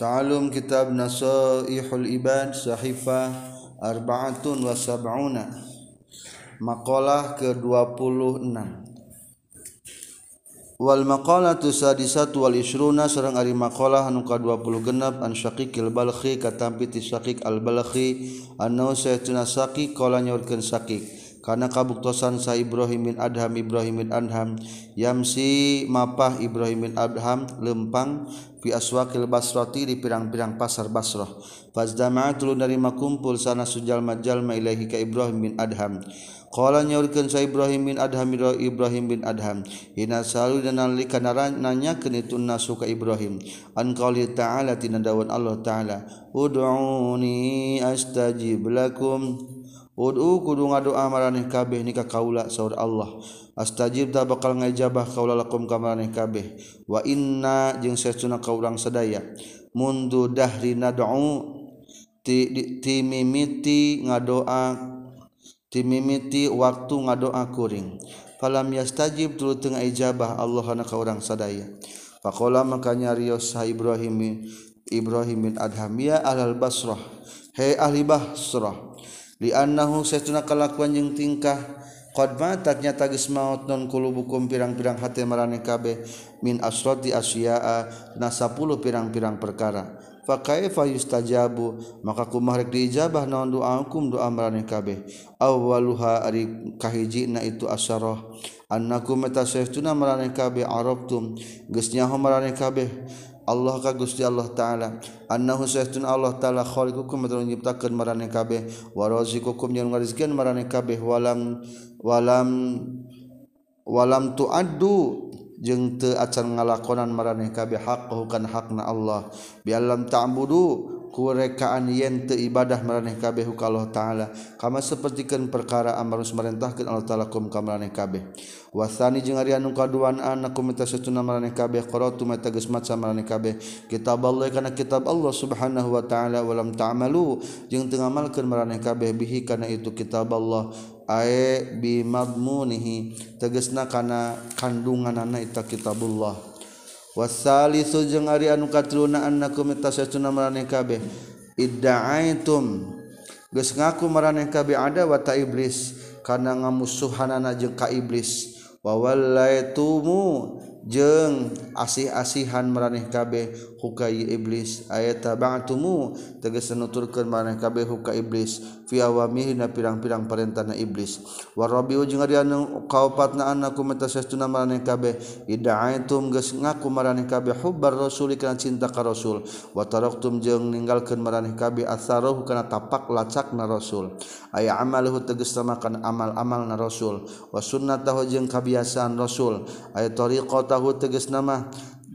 Ta'alum kitab Nasaihul Ibad Sahifah Arba'atun wa Sab'una Makalah ke-26. Wal maqalatu sadisatu wal isruna sareng ari maqalah anu ka-20 genep an Syaqiqil Balkhi katampi ti Syaqiq Al Balkhi annau sayyiduna Saqi qala nyaurkeun Syaqiq. Karena kabuktosan sa Ibrahim bin Adham Ibrahim bin Adham yamsi mapah Ibrahim bin Adham lempang fi aswaqil basrati di pirang-pirang pasar Basrah. Fazdama tulu nerima kumpul sana sujal majalma ilahi ka Ibrahim bin Adham. Qala nyaurkeun sa Ibrahim bin Adham Ibrahim bin Adham hina salu dan nalika nanyakeun itu nasu ka Ibrahim. An qali ta'ala tina dawan Allah ta'ala ud'uni astajib lakum kudu ngadoa mareh kabeh nikah kaula saur Allah. Astajib tak bakal ngajabah kaula lakum ka maraneh kabeh. Wa inna jeung sesuna kaurang sadaya. Mundu dahri nad'u ti, ti mimiti ngadoa ti mimiti waktu ngadoa kuring. Falam yastajib tulu teu ijabah Allah kana kaurang sadaya. Faqala maka nyarios sa Ibrahim Ibrahim bin Adham ya alal Basrah. He ahli Basrah liannahu saestuna kalakuan jeung tingkah. Qad matat nyata geus maot non kulubukum pirang-pirang hati marane kabeh min asrati asya'a na 10 pirang-pirang perkara. Fa kaifa yustajabu maka kumaha rek diijabah naon doakum doa marane kabeh. Awwaluha ari kahijina itu asyarah annakum mata saestuna marane kabeh arabtum geus nyaho marane kabeh. Allah ka Gusti Allah taala? Annahu sayyidun Allah taala khaliqukum madrun nyiptakeun marane kabeh. Wa razikukum jeung ngarizkeun marane kabeh. Walam walam walam tuaddu jeung teu acan ngalakonan marane kabeh. Haqqahu kan hakna Allah. Bialam ta'budu kurekaan yen teu ibadah maraneh kabeh ka Allah taala. Kama sapertikeun perkara amarus merentahkeun Allah taala kum ka maraneh kabeh. Wasani jeung ari anu kaduan anakum eta satuna maraneh kabeh qaratu mata geus maca maraneh kabeh. Kitab Allah kana kitab Allah subhanahu wa taala walam ta'malu jeung teu ngamalkeun maraneh kabeh bihi kana itu kitab Allah. Ae bimadmunihi tegasna kana kandunganana eta kitabullah wasali sujeng Ari anu katrunaan nakabeh iddaaitum. Geus ngaku maraneh kabeh ada wata iblis. Kana ngamusuhanana jeung ka iblis. Wa wallaitumu jeung asih-asihan maraneh kabeh. hukai iblis. Ayata bangtumu tegas nuturkeun maneh kabeh huka iblis. Fi awamihina pirang-pirang perintahna iblis. Warabi jeung ari anu kaopatna annakum meta sastuna maneh kabeh ida'aitum geus ngaku maraneh kabeh hubbar rasul kana cinta ka rasul. Wa taraktum jeung ninggalkeun maraneh kabeh asaruh kana tapak lacakna rasul. Aya amaluhu tegas makan amal-amalna rasul. Wa sunnatahu jeung kabiasaan rasul. Aya tariqatahu teges nama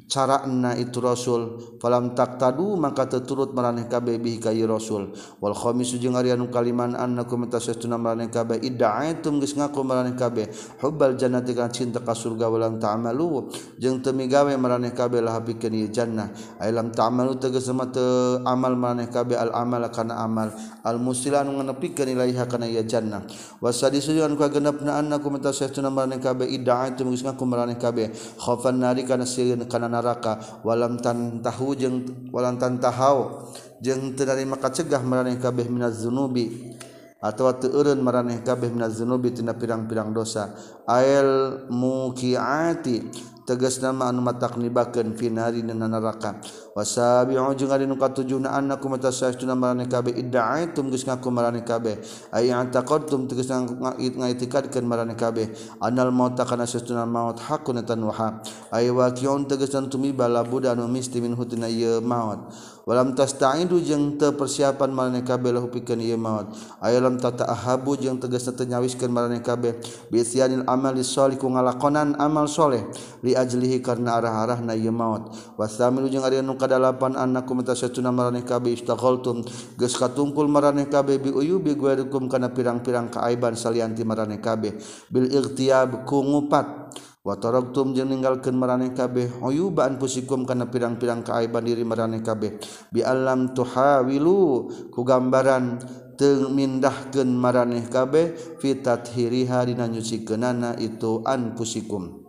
carana itu rasul. Falam tak tadu maka teturut maraneh kabeh bihi ka rasul. Wal khamis jeung ari anu kaliman annakum tasatuna maraneh kabeh. Idda'aitum geus ngaku maraneh kabeh. Hubbal jannati kan cinta ka surga walam ta'malu. Jeung teu migawe maraneh kabeh lah pikeun ieu jannah. Ai lam ta'malu tegas mah teu amal maraneh kabeh. Al amal kana amal. Al musila anu nganepikeun ilaiha kana ieu jannah. Wasadisu jeung ka genepna annakum tasatuna maraneh kabeh. Idda'aitum geus ngaku maraneh kabeh. Khafan nari kana sieun kana neraka. Walam tan tahu jeung walam tan tahau jeung teu maka kacegah maraneh kabeh minaz zunubi atau teu eureun maraneh kabeh minaz zunubi tina pirang-pirang dosa. Ail muqiati tegas nama anu mataknibakeun finari dina neraka. Wasabi'u jeung ari nu katujuhna annakum matasaistuna marane kabeh. Idda'aitum geus ngaku marane kabeh. Ai antaqadtum tegas ngaitikadkeun marane kabeh. Anal maut kana sastuna maut hakun tan waha ai waqi'un tegas antum bala budak anu misti min hutina ieu maut. walam tasta'idu jeung teu persiapan maraneh kabeh lahu pikeun ieu maot. Aya lam tata'ahabu jeung tegasna teu nyawiskeun maraneh kabeh bi sianil amali sholih ku ngalakonan amal soleh li ajlihi karena arah-arahna ieu maot. Wasamilu jeung ari nu kadalapan annakum tasyatuna maraneh kabeh istaghaltum. Geus katungkul maraneh kabeh bi uyubi guerukum kana pirang-pirang kaaiban salianti maraneh kabeh bil ightiyab ku ngupat. watorogtum jeung ninggalkeun maraneh kabeh uyuban pusikum kana pirang-pirang kaaiban diri maraneh kabeh. Bi alam tuhawilu ku gambaran teu mindahkeun maraneh kabeh fitathiriha dina nyucikeunana itu an pusikum.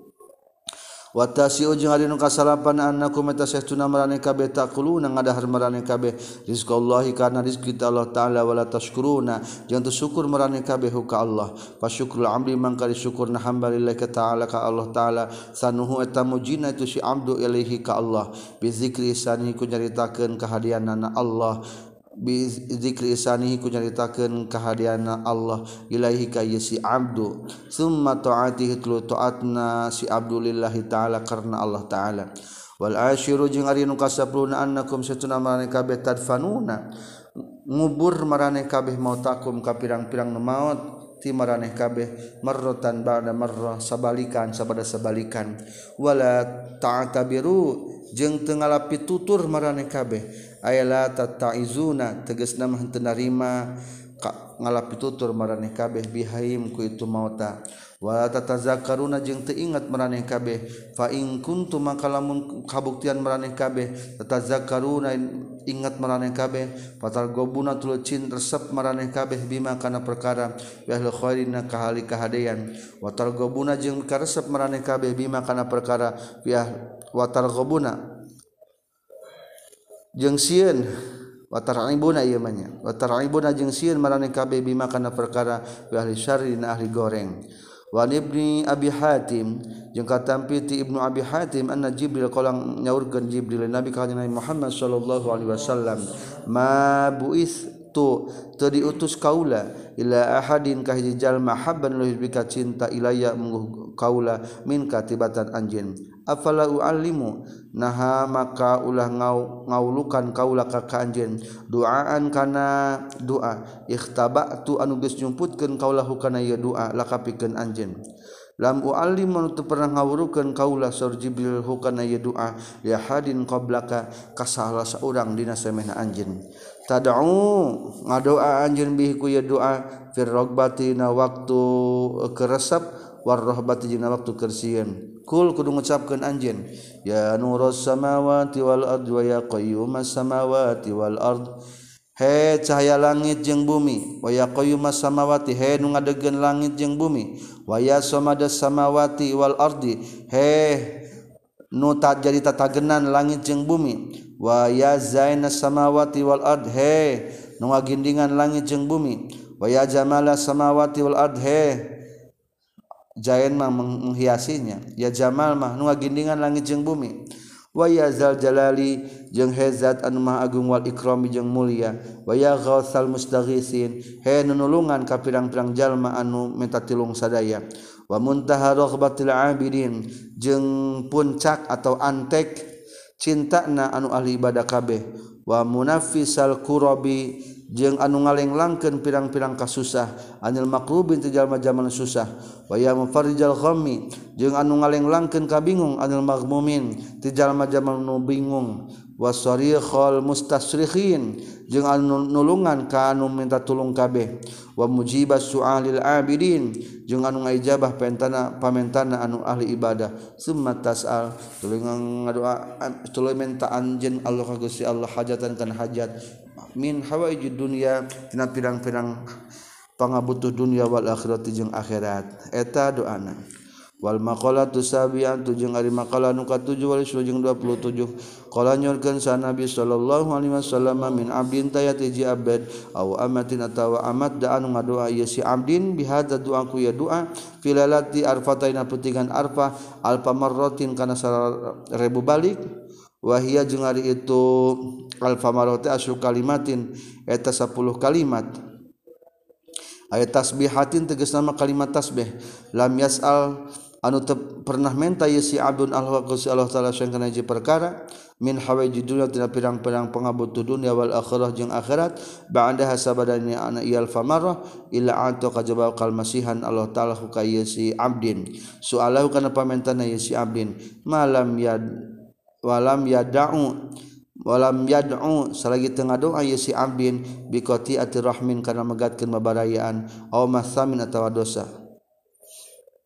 watasiujung kasalapan anakku metauna meeh kabeh takulu na ngadahar meraneh kabeh. Rizqallahi karena rizki Allah ta'ala wala tashkuruna. Jeung teu syukur meraneh kabeh ka Allah. Fasyukrul amri mangka syukur na hamba lillahi ta'ala ka Allah ta'ala. Sanuhu eta mujina itu si abdu ilaihi ka Allah. Bi zikri sani ku nyaritakeun kahadianna Allah. dzikriani ku nyaritakan kehadiana Allah. Ilahi kay si Abdul Summa toatilu taatna si Abdulillahi ta'ala karena Allah ta'ala. Wal ashiru jeung ari nu kasapluna annakum satuna marane kabeh tadfanuna. Ngubur marane kabeh mautakum ka pirang-pirang maut ti marane kabeh marrotan ba'da marrah sabalikan sabada sabalikan. Wala ta'tabiru jeung teu ngalapi tutur marane kabeh. ayala tataizuna tegasna mah henteu narima ngalap tutur maraneh kabeh bihaim ku itu mauta. Wala tatazakaruna jeung teu ingat maraneh kabeh. Fa in kuntum maka lamun kabuktian maraneh kabeh tatazakaruna ingat maraneh kabeh. Fatal gobuna tuluy cin resep maraneh kabeh bima kana perkara yahlu khairina kahali kahadean watal gobuna jeung karesep maraneh kabeh bima kana perkara yah watal gobuna jeung sieun wataraibuna ieu mah nya. Wataraibuna jeung sieun maraneh kabeh bima kana perkara bi ahli syarri dina ahli goreng. Wa ibni abi hatim jeung katampi ti ibnu abi hatim anna jibril qalang nyaurkeun jibril nabi ka nabi Muhammad sallallahu alaihi wasallam ma buis tu teu diutus kaula ila ahadin ka hiji jalma habban lu bika cinta ilaya mungguh kaula min katibatan anjeun. Afala uallimu naha maka ulah ngau ngaulukan kaula ka anjeun. Duaan kana doa ikhtabatu anu geus nyumputkeun kaula kana ieu doa lakapikeun anjeun. Lam uallim menutu pernah ngawurukeun kaula sur jibril hukana ieu doa ya hadin qablaka ka salah saurang dina semehna anjeun. Tad'u ngadoa anjeun bihi ku ieu doa fir rogbati na waktu e, keresep war rohbati jeung waktu kersieun. Kul kudu ngucapkeun anjeun ya nurus samawati wal ard wa ya qayyumas samawati wal ard. He cahaya langit jeung bumi. Wa ya qayyumas samawati. He nu ngadegkeun langit jeung bumi. Wa ya samadas samawati wal ardi. He nu tak jadi tatagenan langit jeung bumi. Wa ya zainas samawati wal ard. He nu ngagindingan langit jeung bumi. Wa ya jamala samawati wal ard. He Jain mah menghiasinya. Ya Jamal mah nu gindingan langit jeung bumi. Wa ya zal jalali jeung hezat anu maha agung wal ikrami jeung mulia. Wa ya ghausal mustaghisin he nunulungan ka pirang-pirang jalma anu minta tilung sadaya. Wa muntaha raghbatil abidin jeung puncak atau antek cinta na anu ahli ibadah kabeh. Wa munaffisal kurabi jeung anu ngalenglangkeun pirang-pirang kasusah anil makrubin ti jalma-jalma susah. Wa ya mufarrijal ghammi jeung anu ngalenglangkeun kabingung anil maghmumin ti jalma-jalma nu bingung. Wasarikhal mustasrikhin jeung anu nulungan ka anu minta tulung kabeh. Wa mujibas su'alil abidin jeung anu ngaijabah pentana pamentana anu ahli ibadah. Summa tasal tuluy ngadoa tuluy minta anjeun Allah Gusti Allah hajatan kan hajat. min hawaiji dunia tina pirang-pirang pangabutuh dunia wal akhirati jeung akhirat. Eta doana. Wal maqala tusabian tujung ari maqala nu katujuh wal jeung 27 qala nyorkeun sa nabi sallallahu alaihi wasallam min abdin tayati ji abad aw amatin atawa amat da anu ngadoa ieu si abdin bihadza doa ku ya doa filalati arfataina putikan arfa alfa marratin kana 1000 balik wahia jeung ari itu alfa marrati asyu kalimatin eta 10 kalimat. Ayat tasbihatin tegas nama kalimat tasbih. Lam yasal anu te pernah menta ye si abdun Allah si Allah taala sing kana perkara min hawaiji dunya tina pirang-pirang pangabutuh dunya wal akhirah jeung akhirat ba'da hasabadani ana iyal famarah illa antu kajaba kal masihan Allah taala ka si abdin. Soalahu kana pamentana ye si abdin. Malam ya walam yada'u walam yad'u. Salagi tengah doa ye si abdin bikoti ati rahmin karena megatkeun mabarayaan aw masamin atawa dosa.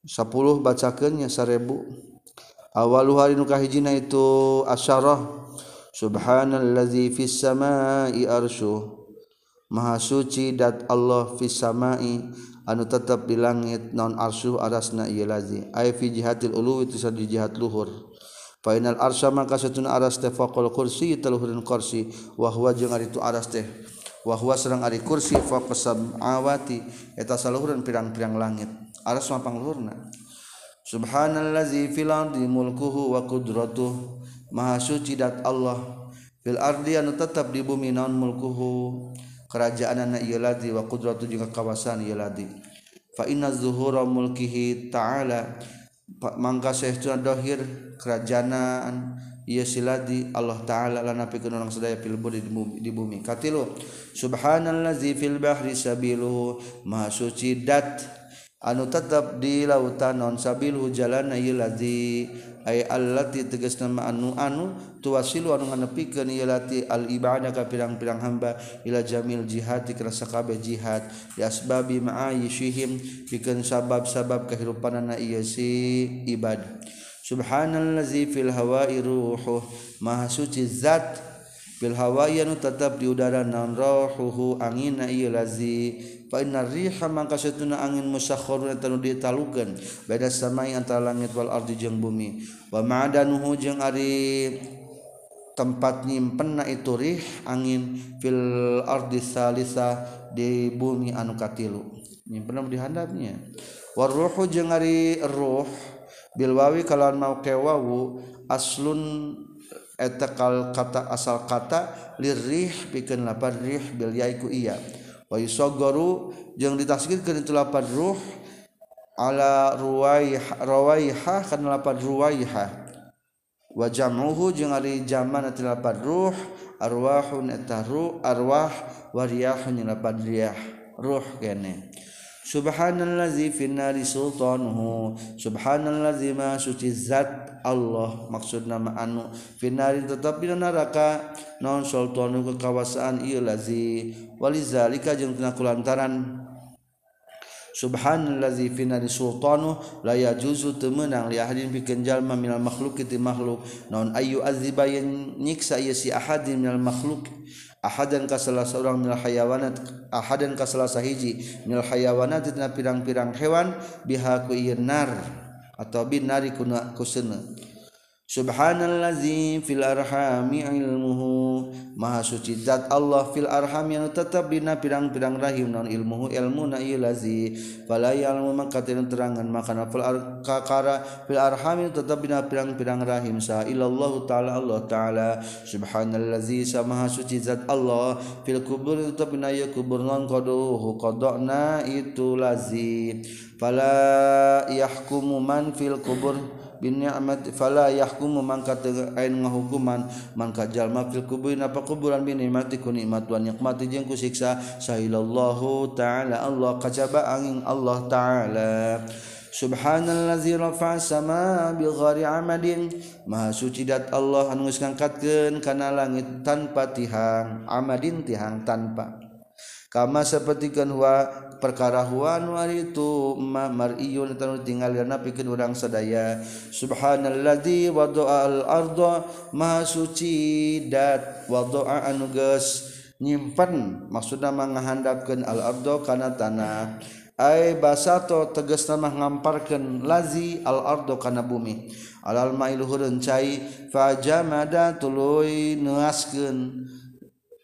10 bacakeun nya 1000 awalu hari nu kahijina itu asyarah. Subhanallazi fis samai arsyu. Maha suci dat Allah fis samai. Anu tetap di langit non arsyuh arasna ieu lazi. Ay fi jihatil ulu itu di jihat luhur. Fainal arsya maka satuna aras teh faqal kursi teluhurin kursi. Wa huwa jeung ari tu aras teh. Wa huwa sareng ari kursi faqas samawati eta saluhureun pirang-pirang langit. Aras mah pangluhurna Subhanallazi fil ardi mulkuhu wa qudratuh. Maha suci dat Allah. Fil ardi anu tetap di bumi naon mulkuhu. Kerajaan anak ladi wa qudratu juga kawasan ieu ladi. Fa inna zuhura mulkihi ta'ala. Pak Mangka Syekhdohir kerajaan ia siladi Allah ta'ala lanapikan orang sedaya fil budi di bumi. Katilu subhanallazi fil bahri sabiluhu maha suci dat anu tetap di lautan non sabiluhu jalana iladzi ay allati tegas nama anu anu tuwasilu anu nganepikeun ieu lati al ibadah ka pirang-pirang hamba ila jamil jihad kana sakabeh jihad. Di asbabi ma'ayishihim pikeun sabab-sabab kahirupanna ieu si ibad subhanallazi fil hawa'i ruhuh maha suci zat. Fil hawa'i anu tetap di udara naon ruhuhu anginna ieu lazi. Fa inna riha mangka satuna angin musakharun tanu ditalukeun. Beda samai antara langit wal ardi jeung bumi. Wa ma'adanuhu jeung ari tempat nyimpenna itu rih angin fil ardi salisa di bumi anu katilu. Nyimpenna di handapnya. War ruhu jeung ari ruh bil wawi kalawan mau kewawu aslun eta kata asal kata lirih pikeun lapar rih bil yaiku iya. Waysoggoru jeung ditaskirkeun itu lapan ruh ala ruwaiha rawaiha kana lapan ruwaiha wajamuhu jeung ari jaman eta lapad ruh arwahun eta ruh arwah wariyahun jeung lapad riyah ruh kene. Subhanallazi fi nari sultanuhu subhanallazi ma suci zat Allah maksud nama anu. Fi nari tetap di neraka non sultanu kekuasaan ieu lazi. Walizalika jeung tina kulantaran. Subhanlazi finali Sultanu laya juzu temenang liahadin bikenjallma minal makhluk iti makhluk. Non ayu azibayin nyiksa iya si ahadin minal makhluk ahadan ka salah seorang minal hayawanat ahadan ka salah sahiji minal hayawanat tina pirang-pirang hewan bihaku iyenar atau binari kuna kusena Subhanallazi fil arhami ilmuhu. Maha suci zat Allah fil arham yang tetap dina pirang-pirang rahim. Non ilmuhu ilmu na ieu lazi fala ya'lamu maka terangan maka fil kakara fil arham tetap dina pirang-pirang rahim. Sa illallah taala Allah taala. Subhanallazi sama suci zat Allah fil kubur tetap dina ieu kubur non qaduhu. Qadana itu lazi. Fala yahkumu man fil kubur bin ni'mat fala yahkumu mangka ain ngahukuman mangka jalma fil kubur napa kuburan? Bin ni'mati ku nikmat wa nikmati jeung ku siksa. Sahilallahu ta'ala Allah kajaba angin Allah ta'ala. Subhanallazi rafa'a sama bi ghairi amadin. Maha suci dat Allah anu geus ngangkatkeun kana langit tanpa tihang amadin tihang tanpa. Kama sapertikeun wa perkarahuan war itu ma mar'iyun terus tinggal karena pikir orang sedaya subhanalladzi wadoa al ardo maha suci dat wadoa anuges nyimpen maksudnya menghandapkan al ardo karena tanah. Ay basato tegas nama ngamparkan lazi al ardo kana bumi. Alal mailuhurun cai fajamada tuluy nuaskeun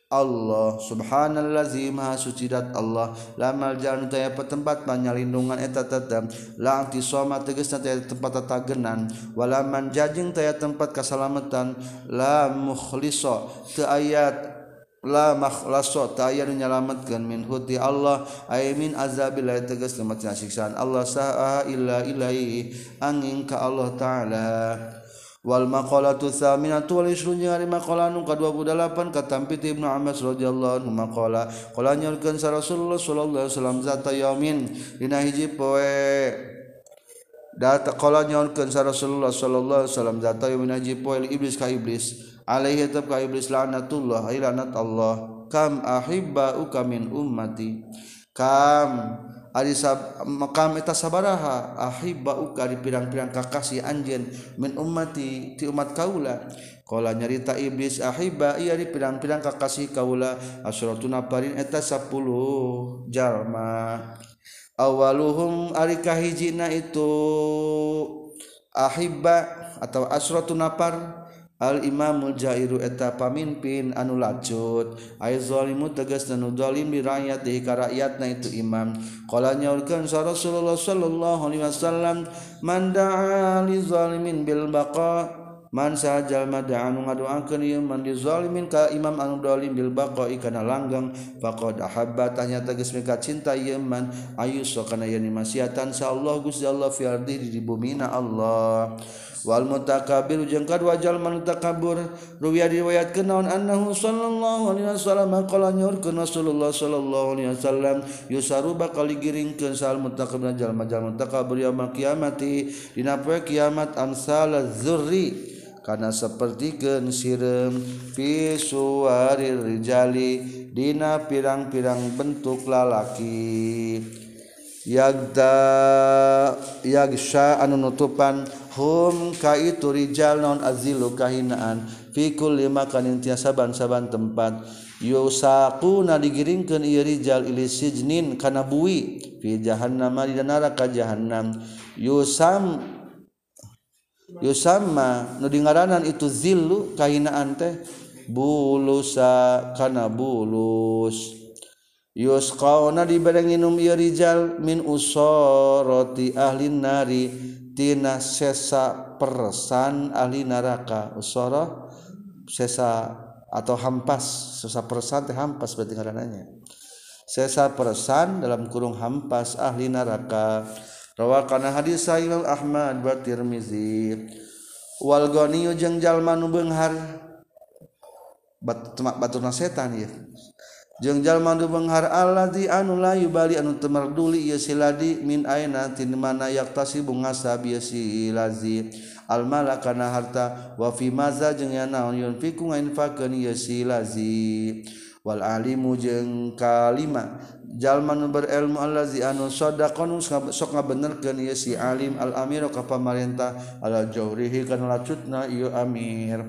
Allah. Subhanalzi ma sucidat Allah. Lamal jalanaya petempat panyalindungan eta tetem. Langti soma taya tempat tatagenan. Walaman jajing taya tempat kasalametan la mukhliso te ayat la makhlaso taya nyalametkeun min huti Allah. Ay min azabil tegas tempat siksaan. Allah sa'a illa ilaihi angin ka Allah ta'ala. wal maqalatu tsaminatu wal isrun jeung ari maqalah nu ka 28 katampi ti Ibnu Abbas radhiyallahu anhu maqala qala nyorkeun sa Rasulullah sallallahu alaihi wasallam zata yaumin dina hiji poe. Data qala nyorkeun sa Rasulullah sallallahu alaihi wasallam zata yaumin hiji poe iblis ka iblis alaihi tab ka iblis laknatullah ay laknat Allah. Kam ahibba uka min ummati? Kam makam eta sabaraha ahibauka di pirang-pirang kakasih anjen min ummati ti umat kaula. Kala nyarita iblis ahiba iya di pirang-pirang kakasih kaula. Asratuna parin eta 10 jalma. Awaluhum ari kahijina itu ahibba atau asratun napar Al-imamul Jairu eta pamimpin anu lacut Aizolimu tegas dan nudolim di rakyat di rakyat na itu imam. Kala nyaurkan sa Rasulullah sallallahu alaihi wasallam Man da'a li zalimin bil baqa Man sahajal mada anu ngadoakeun ieu man di zalimin ka imam anu dolim bil baqa ikana langgang faqad ahabba tanya tegas mika cinta ieu man ayus kana yeuni masiatan sa Allah Gusti Allah fi ardi di bumi na Allah. Wal mutakabir jengka wajal manutakabur ruya diwayat kenaon annahu sallallahu alaihi wasallam qala nyurkeun Rasulullah sallallahu alaihi wasallam yusaru bakal digiringkeun sal mutakabir jalma jalma mutakabir yaumul kiamati. Dina poe kiamat amsal zurri karena seperti gen sirem visuarijali Dina pirang-pirang bentuk lalaki. Yagda yagsya anu nutupan hum ka itu rijal non azilu kahinaan? Fikul lima kanin tiasa saban-saban tempat. Yusaku na digiringkeun ieu rijal ili sijnin kana bui. Fi jahannam di neraka jahannam. Yusam yusama nu dingaranan itu zilu kahinaan teh? Bulusa kana bulus. Yusqauna dibareng minum ieu rijal min usoroti ahli nari. tina sesa persan ahli neraka. Usara sesa atau hampas. Sesa persan teh hampas berarti ngarananya sesa persan dalam kurung hampas ahli neraka. Rawakana hadis sahih Imam Ahmad wa Tirmizi. Wal ghaniyu jeung jalma nu beunghar batu, batu setan ya jengjal mandu penghar Allah di anu layu Bali anu temerduli ya siladi min aina tin mana yaktasi bungasab ya silazi al mala kana harta wa fi maza jeung naon yunfiku ngainfakeun ya silazi wal alimu jeung kalima. Jalma nu berilmu allazi anu sadaqan sok ngabenerkeun ieu si alim al amir ka pamarentah ala jawrihi kana lacutna ieu amir.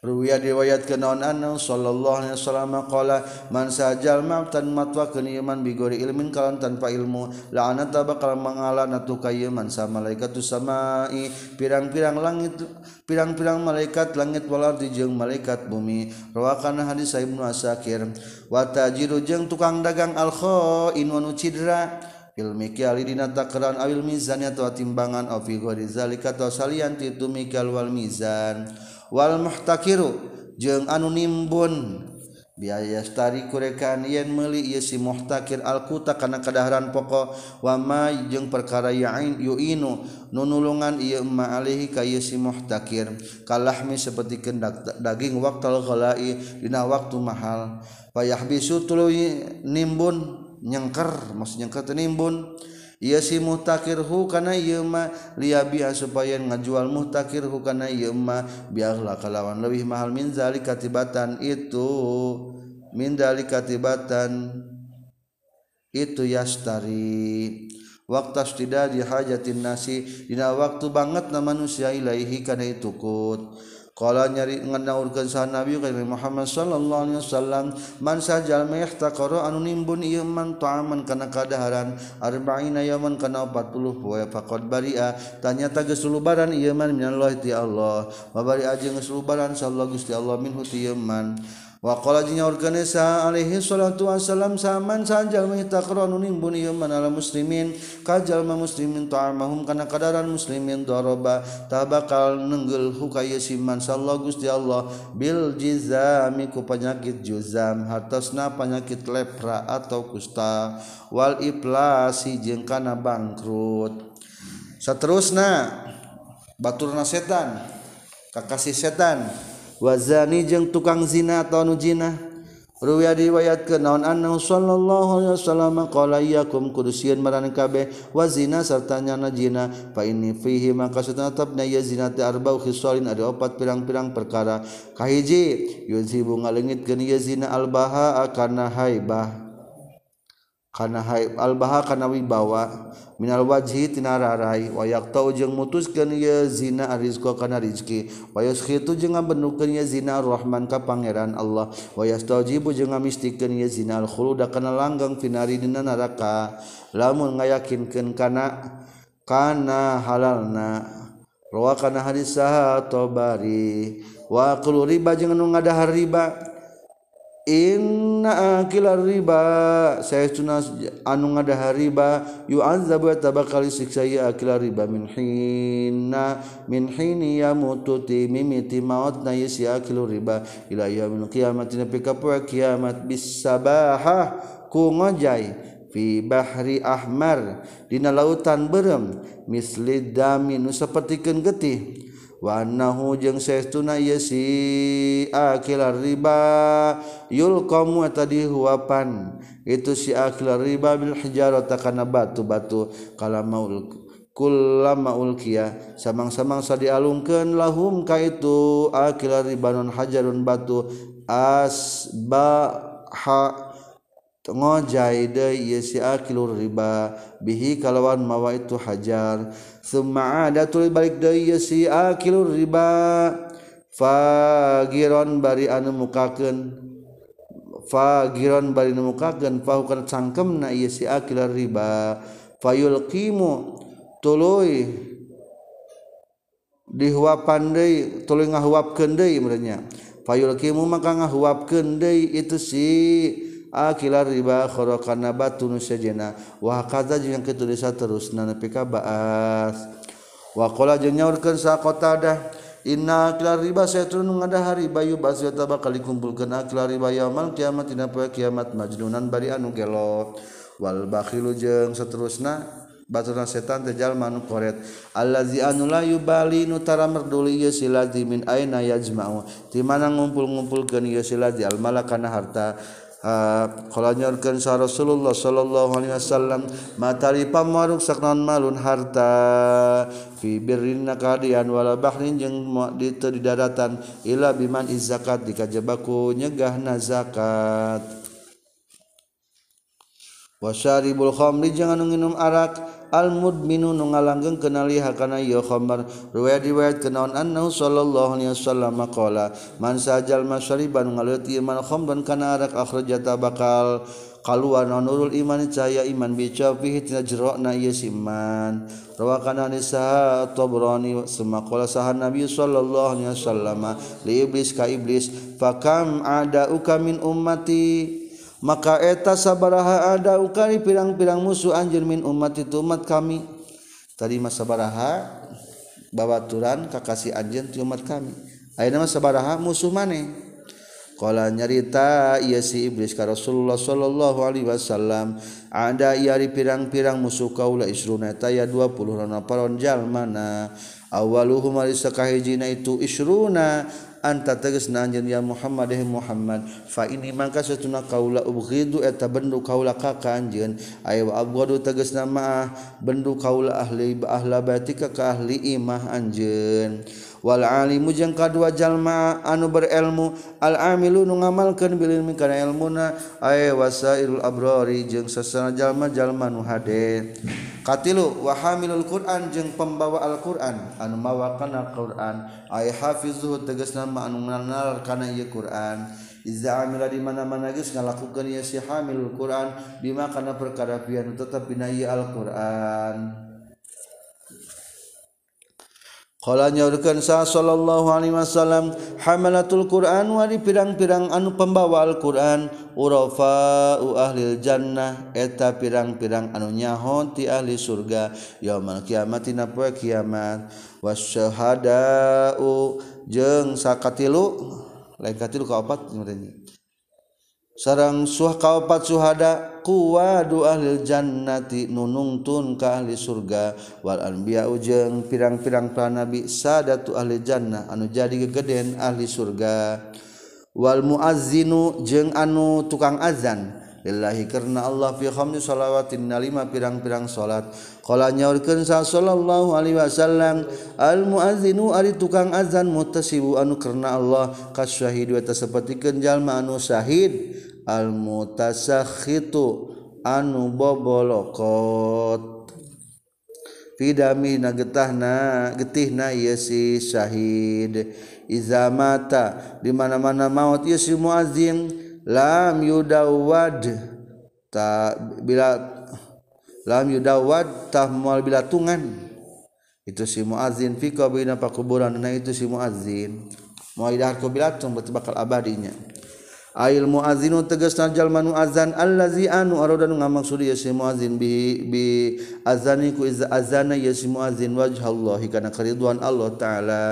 Ruwiya riwayat kenaon anu sallallahu alaihi wasallam qala man sajal matwa keniman bigori ilmin kalan tanpa ilmu la'anata bakal mangalana tu kayeman sa malaikatu samai. Pirang-pirang langit pirang-pirang malaikat langit wal ardi jeung malaikat bumi. Rawakan hadis Ibnu Asakir. Wa tajiru jeung tukang dagang al khain wa cidra. Ilmi kiali dina awil mizan atau timbangan aw fi atau salian itu mikal wal mizan wal muhtakiru jeung anu nimbun. Biaya stari kurekaan yen meuli ieu si muhtakir alkuta kana kadaharan pokok. Wa ma jeung perkara yain yuinu nunulungan ieu ma alihi ka ieu si muhtakir. Kalahmi seperti daging waktal ghalai dina waktu mahal. Payah bisu tuluy nimbun nyengker maksud nyengker nimbun. ia si muhtakirhu kana yema liabia supaya ngajual muhtakirhu kana yema biarlah kalawan lebih mahal. Min zalik katibatan itu min zalik katibatan itu yastari. Waktu tidak dihajatin nasi dina waktu banget na manusia ilaihi kana itu kut Kala nyari nganaurkeun saha Nabi ka Muhammad sallallahu alaihi wasallam man sajal mahtaqara anu nimbun ieu man ta'aman kana kadaharan arba'ina yaman kana 40 poe faqad baria. Tanyata geus lubaran ieu man minallahi ti Allah. Wa baria jeung geus lubaran sallallahu gusti Allah minhu ti ieu man. wakolanya organisa Alaihi salatu Wasallam saman sajatakronuning bunman manala muslimin kajjallma muslimin ta'amahum karena keadaran muslimin doroba tabakal nenggel hukaya simansallah Gusti Allah Bil jizamiku penyakit juzam hartasna penyakit lepra atau kusta wal iplasi jengkana bangkrut. Seterusnya batur na setan kakasih setan. wazani jeung tukang zina atau nujina Ruwiya diwayat ke naon anna sallallahu alaihi wasallam qala yakum kudusieun maran kabeh wa zina serta nyana zina fa inni fihi maka satatapna ya zina teh arba'u khisalin ada opat pirang-pirang perkara. Kahiji yuzibu ngalengitkeun ya zina albaha kana haibah. karena haib albaha kana wibawa. Minal wajhi tina rarai. Wa jeung mutuskeun ieu zina arizqa kana rizki. Wa yuskhitu jeung ngabenukeun ieu zina rahman ka pangeran Allah. Wa yastajibu jeung ngamistikeun ieu zina al khuluda kana langgang finari dina neraka. Lamun ngayakinkeun kana kana halalna. Rawa kana hadis sah tabari wa qulu riba jeung nu ngadahar riba. Innakila riba. Saya tunas anu ngada riba. Yuanzabakali siksa akila riba. Minhina minhini ya mututi mimiti maut na yesi akilu riba. Ila yaumil qiyamati nabi ka kiamat bisabahah ku ngojai fi bahri ahmar dina lautan berem misli dami nu sapertikeun getih. wanahu jeung seestuna yesi akilar riba yul kamu tadi huapan itu si akilar riba bil hijarah takana batu-batu kala maul kullama ulkiya samang-samang sa dialungkeun lahum ka itu akilar riba non hajarun batu asbaha ngojai deui si akilur riba. Bihi kalawan mawa itu hajar. Summa ada tul balik deui si akilur riba. Fagiron bari anu mukakeun fagiron bari anu mukakeun fahu kana cangkemna ieu si akilur riba. Fayulqimu tuluy dihuapan deui tuluy ngahuapkeun deui merenya. Fayulqimu maka ngahuapkeun deui itu si akila riba khorokana batu sejena. Wah kata jeung yang ketulisa terus nana pika baas. Wakola jeung nyaurkeun sa qatadah Inna akila riba sayatun ngada hari bayu bas eta bakal dikumpulkeun akila riba yaumul kiamat dina poe kiamat majnunan bari anu gelo wal bakhilu jeung saterusna baturna setan tejal manu koret. Allazi anu la yubali nutara merduli ye silazi min aina yajma'u. Ti mana ngumpul-ngumpulkeun ye silazi al malakana harta. Ah, kalaunyarkansa Rasulullah Shallallahu Alaihi Wasallam materi pamaruk saknaon malun harta. Fi birrin nakadian wala bahrin jeung di di daratan ila biman izakat dikajebaku nyegahna zakat. Wasyaribul khamri jangan minum arak almud minu nu ngalanggeng kenali hakana yo khomer riwayat riwayat kenaon annahu sallallahu alaihi wasallam qala man sajal masyariban ngaleuti man khamran kana arak akhrajata bakal kaluan nurul iman cahaya iman bica fihi tina jerokna ieu siman rawa kana nisa tabrani semakola sahan nabi sallallahu alaihi wasallam li iblis ka iblis fakam ada uka min ummati? maka eta sabaraha ada ukari pirang-pirang musuh anjir min umat itu umat kami. Tadi mas sabaraha babaturan kakasih anjir ti umat kami. Ayeuna mas sabaraha musuh maneh. Qala nyarita ieu si iblis ka Rasulullah sallallahu alaihi wasallam ada iari pirang-pirang musuh kaula isruna eta ya 20 rona paron jalmana awaluhumkahhijina itu isruna anta teges na anjen ya Muhammad eh Muhammad fa ini mangka satuna kaula ubghidu eta bendu kaula ka ka anjeun. Aya wa abghadu teges nama ah, bendu kaula ahli ahla batika ka ahli imah anjeun. wal alimu jeung kadua jalma anu berilmu. Al-amilu nu ngamalkeun bil ilmi kana ilmuna. Ay wasairul abrari jeung sasana jalma-jalma nu hade katilu wa hamilul Qur'an jeung pembawa Al-Qur'an. Anu mawa kana Qur'an ay hafizu tegasna ma anu nanalar kana ieu Qur'an. Iza amila di mana-mana geus ngalakukeun ieu si hamilul Qur'an bima kana perkara pian tetep dina ieu Al-Qur'an. Kala nyaurkeun sa sallallahu alaihi wasallam hamalatul Qur'an wari pirang-pirang anu pembawa Al-Qur'an urafa ahlil jannah eta pirang-pirang anu nyahon ti ahli surga yaumal kiamat dina kiamat. Wasyhadau jeung sakatilu lain katilu kaopat opat sarang suah kaopat suhada kuwadu ahli jannati nunungtun ka ahli surga. Wal anbiya ujeng pirang-pirang para nabi sadatu ahli jannah anu jadi gegeden ahli surga. Wal muazzinu jeung anu tukang azan. Lillahi karena Allah fi khamsi salawatin nalima pirang-pirang salat. Qala nyaurkeun sa sallallahu alaihi wasallam al muazzinu ari tukang azan mutasibu anu karena Allah. Kasyahidu wa tasapatikeun jalma anu syahid. almutasakhitu anu bobolokot. Fidami na getahna getihna ieu si syahid. Iza mata di mana-mana maut ya si muazin lam yudawad ta bila lam yudawad tahmal bila tungan itu si muazin fi qabrina pakuburan nah itu si muazin mau idahar kubilatung berarti bakal abadinya. il muazinu teges najjalmanu azan allazi anu arodan ngamaksud ye si muazin bi bi azani ku iz azana ye si muazin wajhallahi kana kariduan Allah taala.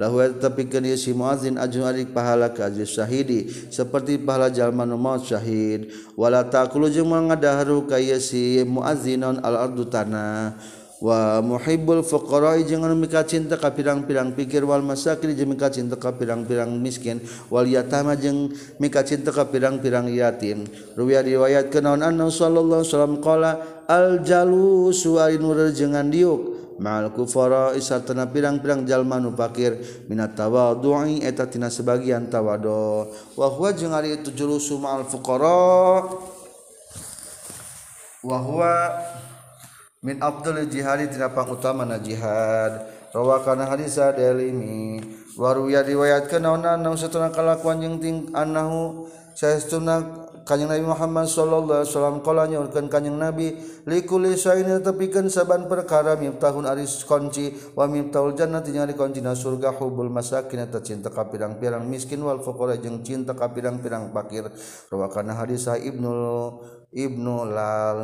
Lahu tapikeun ye si muazin ajrun adik pahala ka syahidi seperti pahala jalma nu maut syahid. Wala taqulu jeung mangadaharu ka ye si muazinon al ardu tanah. wa muhibbul fuqara jeung anu mika cinta ka pirang-pirang pikir wal masakin jeung mika cinta ka pirang-pirang miskin wal yatama jeung mika cinta ka pirang-pirang yatim. Ruwiya riwayat kanaon anna sallallahu alaihi wasallam qala al jalusu ari jeung diuk ma'al kufara isatana pirang-pirang jalma nu fakir minat tawadu'i eta tina sebagian tawadu. Wa huwa jeung ari itu julusu ma'al fuqara wa huwa min Abdul jihadi tinapang utama na jihad. Rawa kana hadis waru ya riwayat kenaonan naun satuna kalakuan yang ting annahu saestuna kanjeng Nabi Muhammad sallallahu alaihi wasallam kala nyaurkeun kanjeng Nabi likuli saini tepikeun saban perkara miftahun aris kunci wa miftahul jannati nya kuncina surga hubul masakin eta cinta ka pirang-pirang miskin wal fuqara jeung cinta ka pirang-pirang fakir. Rawakana hadis Ibnu Ibnu Lal.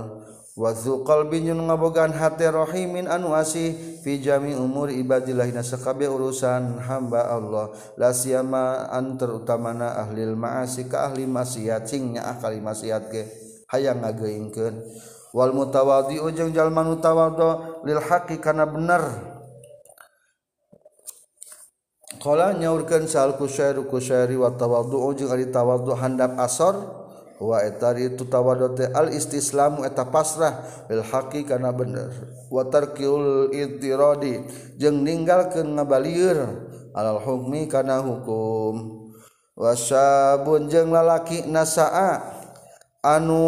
Wazu qalbiyun ngabogaan hati rahimin anu asih fi jami umur ibadillah nasakabe urusan hamba Allah. La siyama an terutamana ahli ma'asi ka ahli maksiat cingnya ahli maksiat ge. Hayang ngageingkeun wal mutawadi jeung jalma nu tawadhu lil haqi kana bener. Qala nyaurkeun sal kusyairu kusyari wa tawadhu jeung ari tawadhu handap asor waetaritutawadote al istislamu eta pasrah bil haqi kana bener. Wa tarkiul itiradi jeung ninggalkeun ngabalieur alal hukmi kana hukum. Wasabun jeung lalaki nasaa anu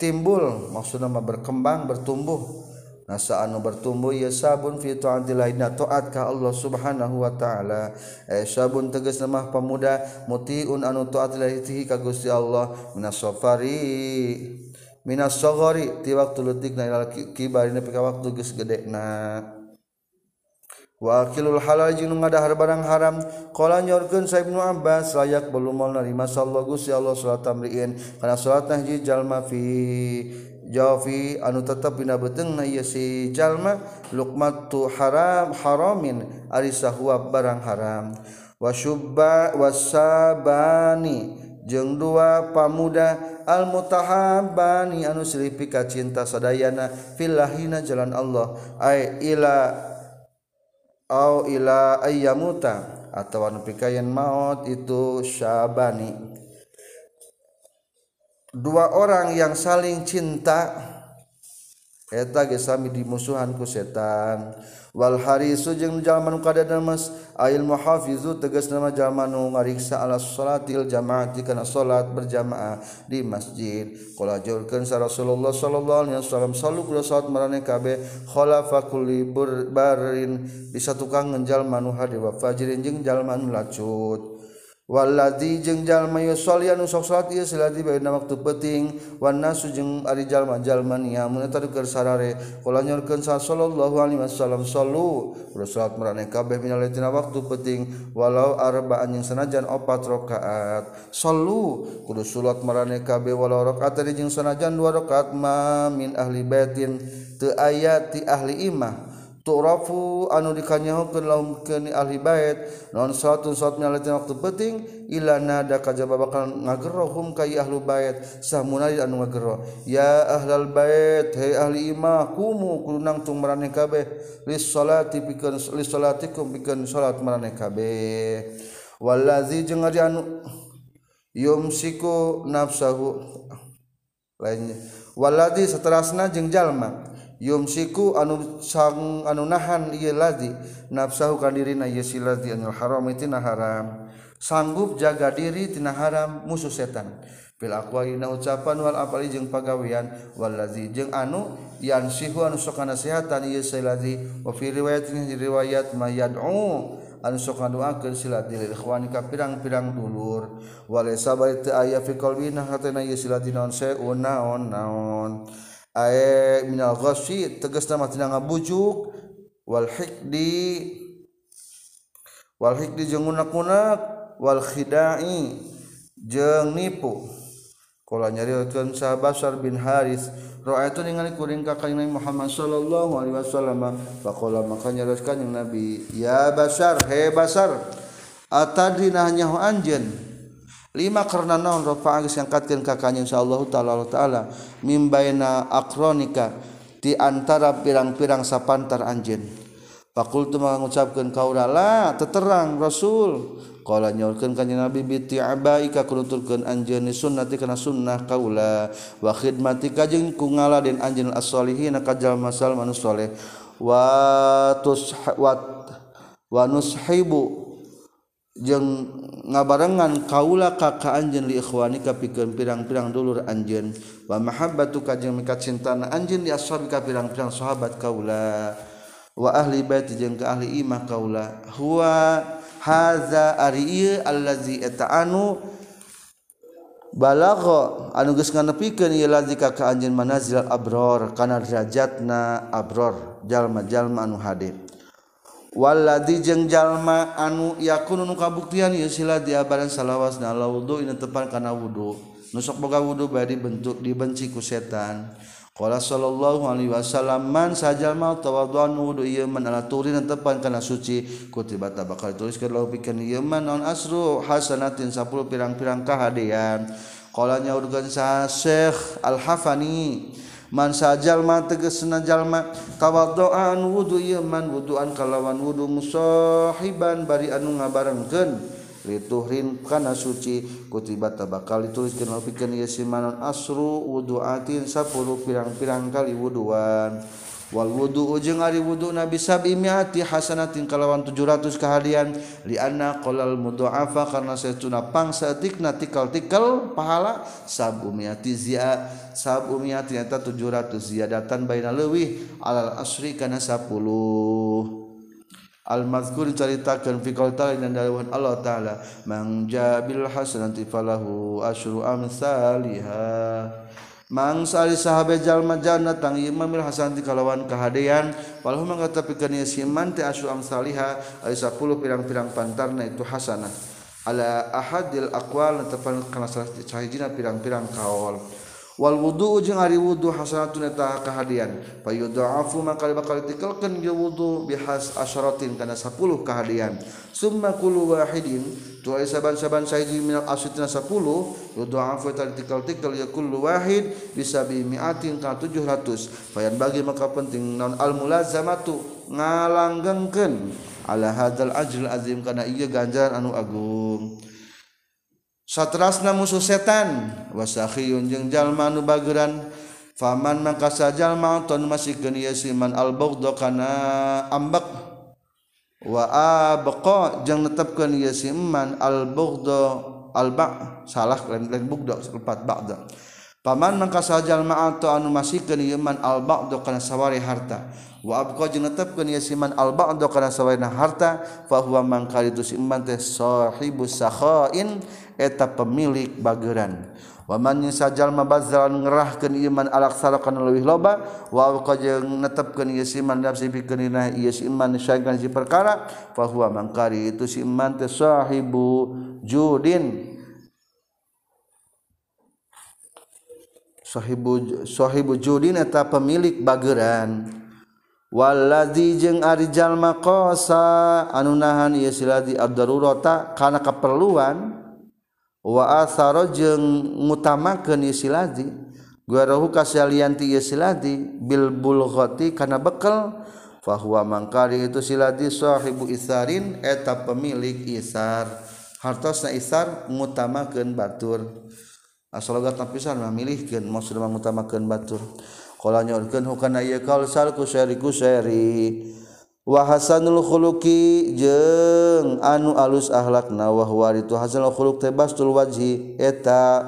timbul maksudna berkembang bertumbuh. nasa anu bertumbuh ya sabun fi taati taat ka Allah Subhanahu wa taala? Eh sabun tegas nama pemuda mutiun anu taat lahi ka Gusti Allah. Minas safari minas sagari ti waktu leutik na ilal kibarina pika waktu geus gedena Wakilul halal jeung ngadahar barang haram. Qala nyorkeun sa Ibnu Abbas layak belum mau narima sallallahu Gusti Allah salat tamriin. Kana salat hiji jalma fi Jafi anu tetap bina beteng na si jalma lukmat tu haram haramin ari sahuap barang haram. Wasyubba wasabani jeung dua pamuda al mutahabbani anu selipi ka cinta sadayana fillahina jalan Allah ai ila au ila ayyamuta atawa nepi maot itu syabani. dua orang yang saling cinta eta gesami dimusuhan ku setan. Wal harisu jeung jalma nu kadada mas ail muhafizu tegas nama jalma nu ngariksa ala salatil jamaati kana salat berjamaah di masjid. Qala jurkeun sa Rasulullah sallallahu alaihi wasallam salu kula salat marane kabe khalafa kulli barin bisa tukang ngejalma nu hade wa fajirin jeung jalma nu lacut. Waladi jeung jalma yusolian sok salat ieu siladi bae dina waktu penting wan nasu jeung ari jalma-jalma nia mun eta keur sarare. Kula nyorkeun sallallahu alaihi wasallam sallu Udah salat marane kabeh minal dina waktu penting walau arba'an jeung sanajan opat rakaat. Sallu kudu salat marane kabeh walau rakaat jeung sanajan dua rakaat ma min ahli baitin. Teu aya ti ahli imah. Tu'rafu anu dikanyahokeun lahum keun ahli bait non suatu saat nyalatin waktu penting ila nada kajaba bakal ngagerohum ka ahlu bait. Samunali anu ngagero ya ahlal bait hei ahli imah kumu kudu nangtung marane kabeh lis salati pikeun lis salatikum pikeun salat marane kabeh. Wallazi jeung ari anu yumsiku nafsahu lainnya wallazi seterasna jeung jalma yumsiku anu sang anu nahan ieu ladzi nafsahu ka dirina ieu si ladzi anil haram tina haram. Sanggup jaga diri tina haram musuh setan. Bil aqwalina ucapan wal apali jeung pagawean wal ladzi jeung anu yan sihu anu sok nasihatan ieu si ladzi wa fi riwayat riwayat mayad'u anu sok ngaduakeun sila lil ikhwani ka pirang-pirang dulur. Walaysa baita aya fi qalbina hatana ieu si ladzi naon saeun naon naon. minalghosi tegas nama tina ngabujuk wal hikdi wal hikdi jeung unak-unak wal khidai jeung nipu. Kala nyarieulkeun sahabat bin Haris ra'aitu ningali kuring ka kanjeng Muhammad sallallahu alaihi wasallam. Faqala maka nyaroskan yang Nabi ya Basar he Basar atadrina nyaho anjeun? lima karena naon rafa yang ngangkatkeun ka kanjeng sallallahu taala taala. Mimbaina akronika di antara pirang-pirang sapantar anjeun. Fakultu mengucapkan kau rala teterang Rasul. Kala nyorkan kanjeng Nabi biti abai ka kunuturkan anjani sunnati kana sunnah kaula. Wa khidmati kajeng kungala ngaladin anjani as-solihina kajal masal manusoleh watus wat wa, jeng ngabarengan kaula kakak anjen liikhwani ka pirang-pirang dulur anjen wa mahabbatu ka jeung mika cintana anjen li ashabi ka pirang-pirang sahabat kaula. Wa ahli bait jeung ka ahli imah kaula. Huwa haza ari ieu allazi eta anu balagha. Anu geus nganepikeun ieu lazi ka ka anjeun manazil abror kana derajatna abror jalma-jalma anu hadir. Waladi jeung jalma anu yakun kabuktian yusila diabaran salawas na laudu ina tepan kana wudu. Nusok boga wudu bari bentuk dibenci ku setan. Qala sallallahu alaihi wasallam man sajalma tawadduan wudu ieu man ala turin tepan kana suci. Kutiba bakal tuliskeun lahu pikeun ieu man naon asru hasanatin 10 pirang-pirang kahadean Qala nyaurkeun sa Syekh Al-Hafani mansajalma tegesnajallma kawadoan wudhu man wudhuan kalawan wudhu musohiban bari anu ngabarengkeun Rituhrin kana suci kutibata bakal dituliskan lebihkan Yesimanon asru wudhuatin 10 pirang-pirang kali wudhuan wal wudu ujung ari wudu nabi sabi miati hasanatin kalawan 700 kehadian li anna qalal mudha'afa karena satuna pangsa tikna tikal-tikal pahala. Sabu miati zia sabu miati eta 700 ziyadatan baina leuwih. Alal asri kana 10 Al-mazkur diceritakan fi qaul dan dalam Allah taala man jabil hasanati falahu asyru amsalha mang ari sahabat jalma jannah tang iman mil hasanti kalawan kahadean. Walau mangka tapikeun si iman teh asu amsalihha 10 pirang-pirang pantarna itu hasanah. Ala ahadil aqwal tepan kana salah pirang-pirang kaol. wal wudhu jeung ari wudhu hasanatun eta kahadian. Fayudha'afu maka bakal dikelkeun ge wudhu bihas asyaratin kana 10 kahadian. Summa kullu wahidin tuai saban-saban saiji minal asyatina 10 yudha'afu eta dikeltikel ya kullu wahid bisabi mi'atin kana 700 fayan bagi maka penting non al mulazamatu ngalanggengkeun ala hadzal ajrul azim kana ieu ganjaran anu agung. Satrasna musuh setan. Wasakhiyun jeung jalma nu bageran. Faman maka sajal ton masih ieu siman al baghdha kana ambak wa abqa jeung netepkeun ieu siman al baghdha al ba salah lain lain bugda lepat ba'da paman maka sajal ma'atu anu masihkeun ieu man al kana sawari harta. Wa abqa jeung netepkeun ieu siman al baghdha kana sawari harta fa huwa man kalitu siman teh sahibus sakhain eta pemilik bageran. Waman sajajal mabazalan ngerahkan iman alaksarakan lebih loba wa jeung netepkeun ieu iman nafsi pikeunina ieu iman syagan si perkara fa huwa mangkari itu si iman teh sahibu judin. Sahibu sahibu judin eta pemilik bageran. Waladzi jeung ari jalma qasa anu nahan ieu siladi ad-darurata kana kaperluan wa asaro jeung ngutamakeun ieu si kasalianti ieu bil bulghati kana bekel. Fahuwa mangkari itu siladi sahibu isarin eta pemilik isar. Hartosna isar ngutamakeun batur. Asaloga tapisan mamilihkeun maksudna ngutamakeun batur. Qala nyaurkeun hukana ieu kaul sal ku syari ku syari. wahasanul khuluki jeung anu alus akhlakna wa huwa itu hasanul khuluq tebastul wajhi eta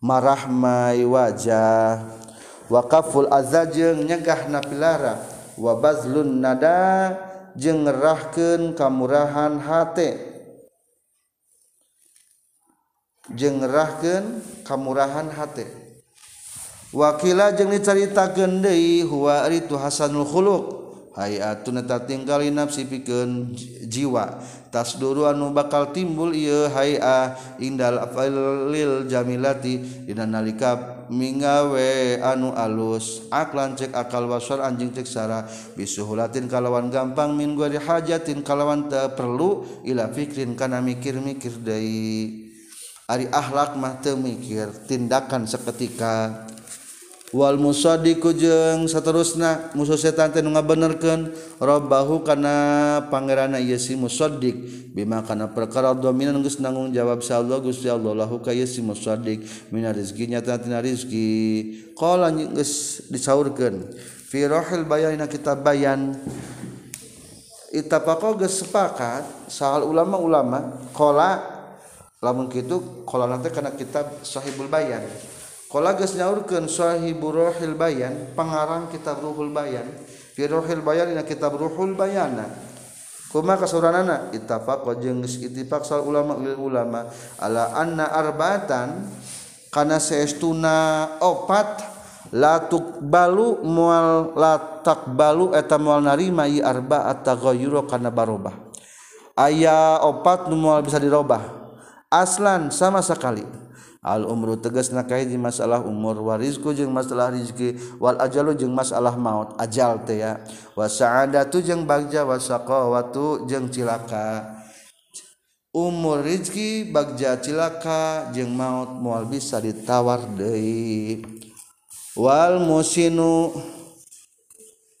marahmai wajah. Wa kaful azza jeung nyegahna wa bazlun nada jeung ngerahkeun kamurahan hate. Jeung ngerahkeun kamurahan hate. Wakila jeung dicaritakeun deui huwa itu hasanul khuluq. hayatuna tinggali nafsi pikeun jiwa. Tasduru anu bakal timbul ieu haya indal afalil jamilati dina nalika mingawe anu alus. Aklan cek akal wasar anjing cek sara bisuhulatin kalawan gampang min gua hajatin kalawan teu perlu ila fikrin kana mikir-mikir deui. Ari akhlak mah teu mikir tindakan seketika Wal musodi kujeng seterusna musuh setan teh nga benerkan robbahu kana pangerana ieu si musaddiq bima kana perkara dominan geus nanggung jawab sa Allah Gusti Allah lahu ka ieu si musaddiq mina rezeki tina rezeki qala geus disaurkeun fi rahil bayana kitab bayan itapako geus sepakat sahal ulama-ulama qala lamun kitu qala nanti kana kitab sahibul bayan. Kala geus nyaurkeun sahibur Bayan, pengarang kitab Ruhul Bayan, fi Ruhul Bayan kitab Ruhul Bayana. Kuma kasuranana ittafaq jeung geus ittifaq sal ulama lil ulama. Ala anna arbatan kana saestuna opat latuk balu mual latak balu eta mual narima i arba ataghayura kana barubah. Aya opat nu mual bisa dirubah. Aslan sama sekali. al-umru tegas nakai di masalah umur warizku jeung masalah rizki wal ajalu jeung masalah maut ajal teh ya. Wasa'adatu jeung bagja wasaqawatu jeung cilaka. Umur rizki bagja cilaka jeung maut moal bisa ditawar deui. Wal musinu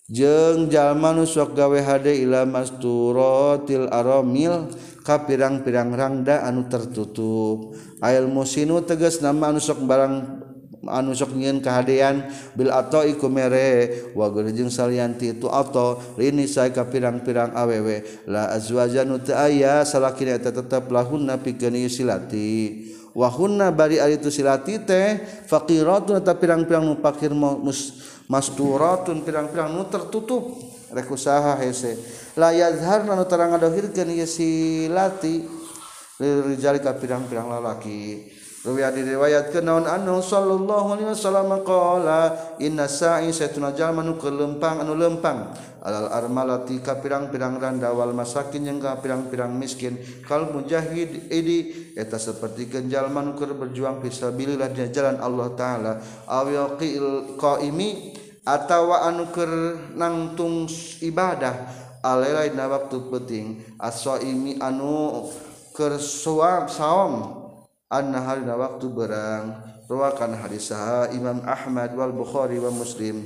jeng jalma nusok gawe HD Ilamasturotil aromil ka pirang-pirang rangda anu tertutup. Air musinu teges nama nusok barang anusok nyin kehaan Bil atau iku mere. Wajeng salanti itu atau Rini saya ka pirang-pirang awew lawajan aya salah tetap lahun na pikeni silati. Wahunna bari itu silati teh faqiratun tetap pirang-pirang mufakir mus masturatun pirang-pirang nu tertutup. Rek usaha hese. La yazhar nu terang ngadohirkeun si lati. Lirijali ka pirang-pirang lalaki. Ruwiya diriwayatkeun naon anhu sallallahu alaihi wasallam qala inna sa'i satuna jalma nu kelempang anu lempang alal armalati ka pirang-pirang randa wal masakin jeung ka pirang-pirang miskin kal mujahid idi eta saperti jalma nu keur berjuang fisabilillah di jalan Allah taala awaqil qaimi atawa anu keur nangtung ibadah alalaina waktu penting asoimi anu keur saum anna halina waktu berang. Rawakan hadis saha Imam Ahmad wal Bukhari wa Muslim.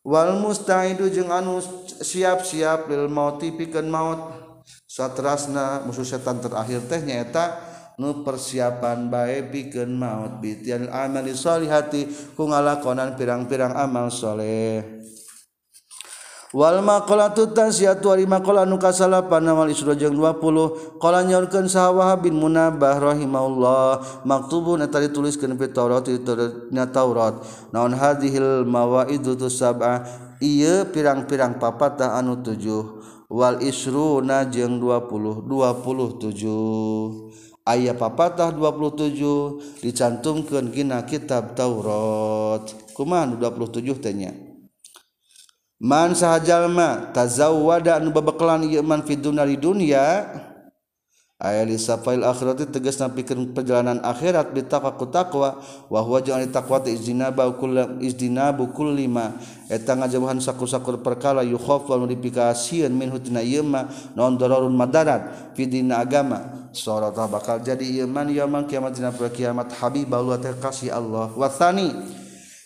Wal musta'idu jeung anu siap-siap lil mauti pikeun maut. Satrasna musuh setan terakhir teh nyaeta nu persiapan bae pikeun maut. Bitian amali solihati ku ngalakonan pirang-pirang amal soleh. Walmakolatutasyatuarimakolanukasalapanawalisrojeng20kolanyorkan sawah bin munabah rahimahullah maktubun eta dituliskeun fi Taurat dina Taurat. Naon hadhil mawaidu sabah. ieu pirang-pirang papatah anu tujuh. Wal isruna jeung 20 27 ayat papatah 27 dicantumkeun dina kitab Taurat. Kumaha 27 tanya man sahjallma tazawwada anu babaklan ieu man fid dunari dunya aya li safail akhirati tegas napikeun perjalanan akhirat bitaqwa taqwa wa huwa jeung taqwa izinaba kullam izdinabu kullima eta ngajauhan saku-sakur perkala yukhafu anu dipikasieun min hutina ieu ma naon dararun madarat fi dina agama. Sorata bakal jadi ieu man yaumul kiamat dina kiamat. Habiballah teh kasih Allah. Wa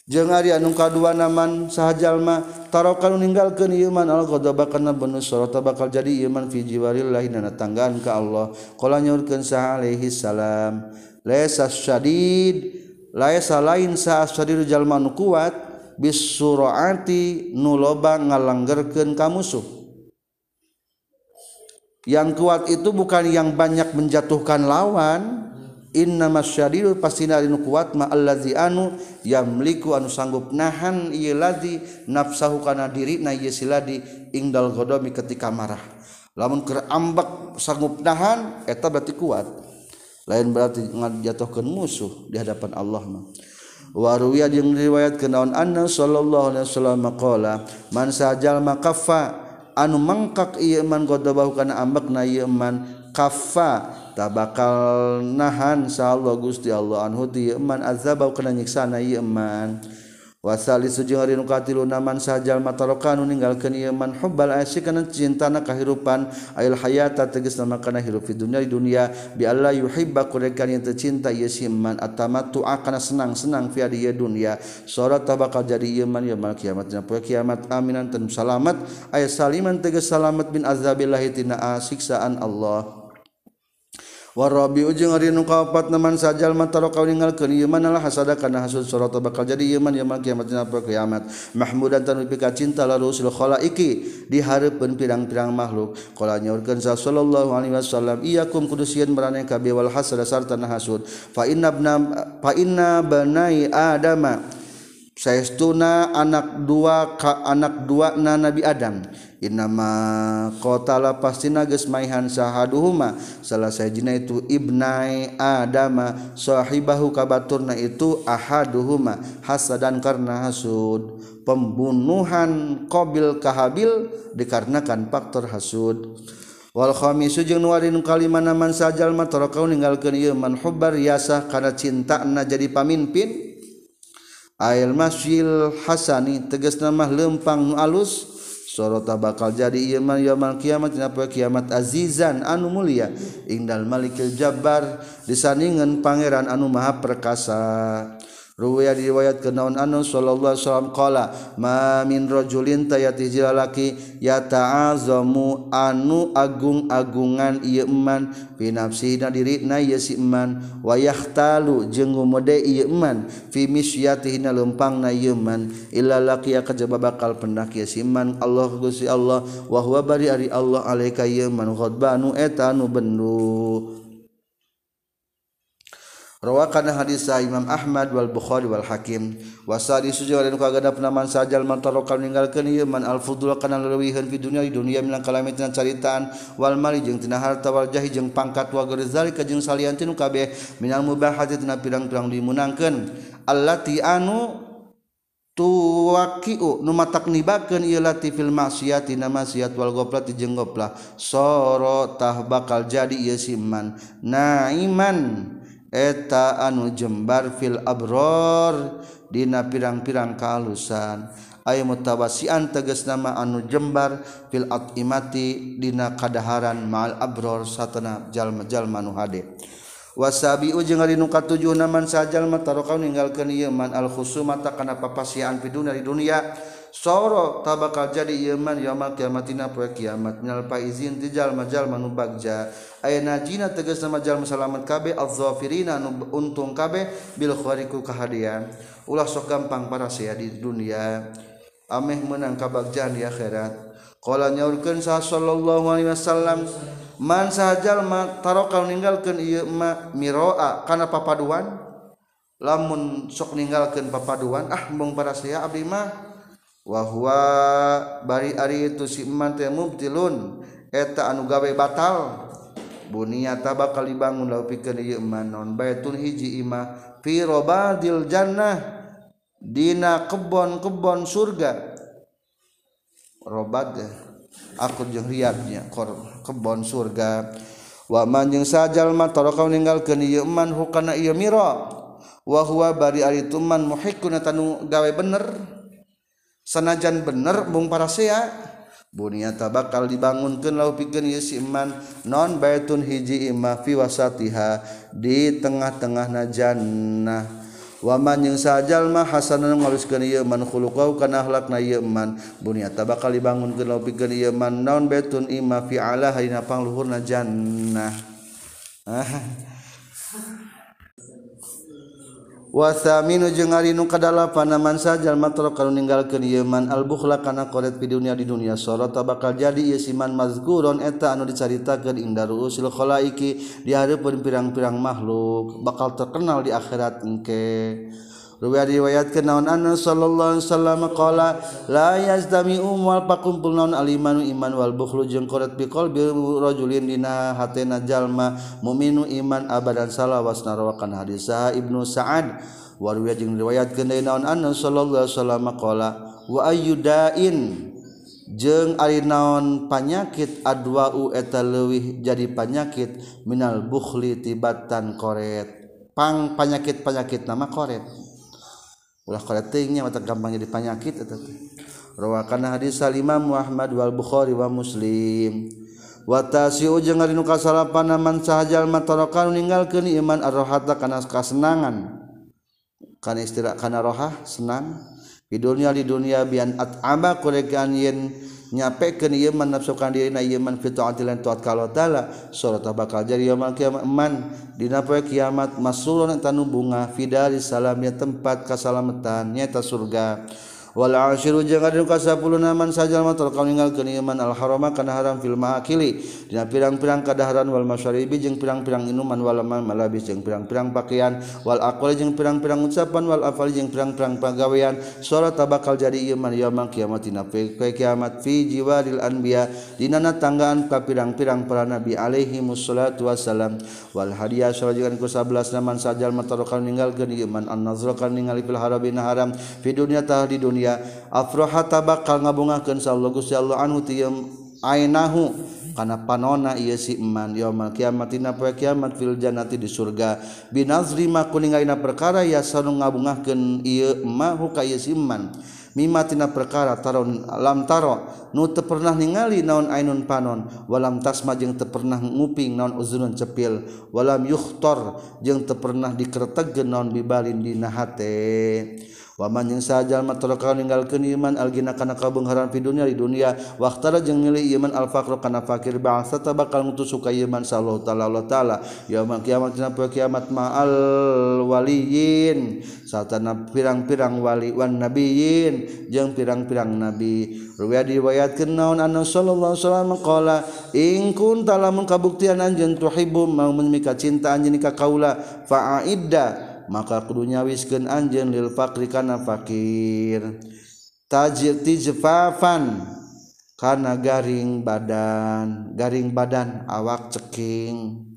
jeung ari anu kadua naman sahajalma tarokan ninggalkeun ieu man al-ghadaba kana benu surata bakal jadi ieu man fi jiwarillah dina tanggaan ka Allah. Qala nyaurkeun sa alaihi salam laisa syadid laisa lain sa syadid jalma nu kuat bisuraati nu loba ngalanggerkeun ka musuh. Yang kuat itu bukan yang banyak menjatuhkan lawan inna masyadidu pastina linu kuat ma allazi anu yamliku anu sanggup nahan ieu lazi nafsahu kana diri na ieu siladi ingdal ghadami ketika marah. Lamun keur ambak sanggup nahan eta berarti kuat. Lain berarti ngajatuhkeun musuh di hadapan Allah mah. Waruya jeung riwayat kenaon anna sallallahu alaihi wasallam qala man sajal makaffa anu mangkak ieu man ghadabahu kana ambak na ieu man kaffa tak bakal nahan Allah Gusti Allah anhu ti iman azaba kana nyiksana ieu iman wasali sujung hari nu katiluna man sajal matarokan ninggalkeun ieu man hubbal asyik kana cintana kahirupan ail hayata tegasna nama kana hirup di dunya di dunia. Bi alla yuhibba kurekan yang tercinta ieu si man atamatu akana senang-senang fi di dunya sora tabakal jadi ieu man yaumul kiamat dina poe kiamat. Aminan tan salamat. Aya saliman tegas salamat bin azabillahi tina siksaan Allah. warobi ujung rinu kaopat naman sajal mataro kau ninggal ke yeman lah hasada karena hasud sorot bakal jadi iman yeman kiamat apa kiamat. Mahmudan tanu pika cinta lalu sul khala iki diharapkan pirang-pirang makhluk. Kala nyorkan sallallahu alaihi wasallam iyakum kudusian merane kabe wal hasada sarta hasud. Fa inna fa inna banai adama saestuna anak dua ka anak dua na nabi adam. Inama kotala pastina geus maihan sahaduhuma. Salah sajina itu ibnai adama sahibahu kabaturna itu ahaduhuma. Hasadan karena hasud. Pembunuhan qabil kahabil dikarenakan faktor hasud. Wal khamisu jeung warin kalimana man sajal mataraka ninggalkeun ieu man hubbar yasah kana cintana jadi pamimpin. Ail masjil hasani tegasna nama lempang nu alus. sorota bakal jadi iman yaman kiamat napa kiamat azizan anu mulia. Ingdal malikil jabbar disandingan pangeran anu maha perkasa. Ruwiya diriwayat ke naon anu sallallahu alaihi wasallam qala ma min rajulin tayati jilalaki yata'azamu anu agung-agungan ieu iman fi nafsina dirina ieu si iman wa yahtalu jeung ngumede ieu iman fi misyatihina lempangna ieu iman illa laqiya kajaba bakal pendak ieu si iman Allah Gusti Allah wa huwa bari ari Allah alaika ieu iman ghadbanu eta anu bendu. Rawakana hadis Imam Ahmad wal Bukhari wal Hakim. Wasadi sujud dan kagada penaman sajal mantarokan ninggalkeun ieu man al fudul kana leuwihkeun fi dunya dunya milang kalamit tina caritaan wal mali jeung tina harta wal jahi jeung pangkat wa gerzalika jeung salian tinu kabeh minal mubahati tina pirang-pirang dimunangkeun. Allati anu tuwaqiu nu matak nibakeun ieu lati fil maksiati na maksiat wal goplat jeung goplah. Soro tah bakal jadi ieu siman naiman. eta anu jembar fil abror dina pirang-pirang kalusan ay mutawasian tegas nama anu jembar fil atimati dina kadaharan ma'al abror satana jalma-jalma nu hade. Wasabi ujung hari nu katujuh naman sajal matarokan ninggalkeun ieu man al khusumata kana papasian fiduna di dunia. soro tabakal jadi iman yamal kiamatina poe kiamat. Minal izin tijal majal manu bagja ayeuna tegas sama jal musalamat kabe azzafirina anu untung kabe bil khariku kahadian. Ulah sok gampang para sia di dunia. Ameh menang kabagjan di akhirat. Qala nyaurkeun sa sallallahu alaihi wasallam man sajal ma tarokal ninggalkeun ieu ma miroa kana papaduan? Lamun sok ninggalkeun papaduan ah mung para sia abdi mah wahwa bari ari itu siman teh mubtilun. Eta anu gawe batal. Buniata bakal dibangun lau pikeun ieu iman non baitun hiji imah fi robadil jannah. Dina kebon-kebon surga. Robad aku jeung riadnya kebon surga. Wa man jeung sajalma taraka ninggalkeun ieu iman hukana ieu mira. Wa huwa bari ari tuman muhikkun tanu gawe bener. sanajan bener mung parasea bunyata bakal dibangunkeun law pikeun ieu si iman non baitun hiji imah fi wasatiha di tengah-tengahna jannah. Wa man jeung sajal mah hasanan ngaluskeun ieu man khuluqau kana akhlakna ieu man bunyata bakal dibangunkeun law pikeun ieu man non baitun imah fi ala hayna pangluhurna jannah. ah wasaminu jeung ari nu kadalapan man sajal matro kana ninggalkeun ieu man albukhla kana qoret di dunia di dunia sorot bakal jadi ieu siman mazkuron eta anu dicaritakeun inda ruusil khalaiki di hareupeun pirang-pirang makhluk bakal terkenal di akhirat engke. Ruwa riwayatkeun naon anna sallallahu alaihi wasallam qala la yazdami umwal pakumpul naon alimanu iman wal bukhlu jeung qorat bi qalbi rajulin dina hatena jalma muminu iman abadan salawas narwakan hadis Ibnu Sa'ad. Warwiya jeung riwayatkeun deui naon anna sallallahu alaihi wasallam qala wa ayyudain jeung ari naon panyakit adwa u eta leuwih jadi panyakit minal bukhli tibatan koret. Pang panyakit-panyakit nama koret. ulah kaletingnya mata gampangnya dipanyakit eta teh. Rawakan hadis al Imam Ahmad wal Bukhari wa Muslim. Wa tasiu jeung ari nu kasalapan man sahajal matarakan ninggalkeun iman arrohata kana kasenangan. Kana istirahat kana rohah senang. Di dunia di dunia bian at'ama kurekan yen nyapekeun ieu man nafsukan dirina ieu man fitu atilan tuat kalau taala surata bakal jadi yaumul kiamat man. Dina poe kiamat masulun tanu bunga fidali salamnya tempat kasalamatan nyata surga. Wala asyiru jeung ari nu kasapuluh naman sajal mah kau ninggalkeun iman al harama kana haram fil maakili dina pirang-pirang kadaharan wal masyaribi jeung pirang-pirang inuman wal malabis jeung pirang-pirang pakaian wal aqwal jeung pirang-pirang ucapan wal afal jeung pirang-pirang pagawean salat bakal jadi iman yaumul kiamat dina kiamat fi jiwaril anbiya dina tanggaan ka pirang-pirang para nabi alaihi wassalatu wassalam. Wal hadiah salajikan ku 11 naman sajal mah kau ninggalkeun iman an nazra kan ningali fil harabina haram. Fi dunya tah di dunia afroha bakal ngabungakeun Allah. Gusti Allah anu tiem ainahu kana panona ieu si iman yaumul kiamat dina poe kiamat fil jannati di surga. Binazri ma kuningaina perkara ya sanu ngabungakeun ieu mahu ka ieu si iman mimma tina perkara taron lam taro nu teu pernah ningali naon ainun panon. Walam tasma jeung teu pernah nguping naon uzunun cepil. Walam yukhtor jeung teu pernah dikeretegkeun naon bibalin dina hate waman yang sajajal matkan meninggalkan iman algina kana kabungharan di dunia di dunia waktara jeung milih iman al-faqr kana fakir bangsa ta bakal ngutus suka iman sallallahu taala Allah taala. Yaumul kiamat dina kiamat ma'al waliyin. Satana pirang-pirang wali wan nabiyyin jeung pirang-pirang nabi. Riwayat riwayatkeun naon anna sallallahu alaihi wasallam qala in kunta lamun kabuktian anjeun tuhibbu mau mika cinta anjeun ka kaula fa'idda maka kudunya wisken anjen lil fakri kana fakir tajir tijfafan kana garing badan. Garing badan awak ceking.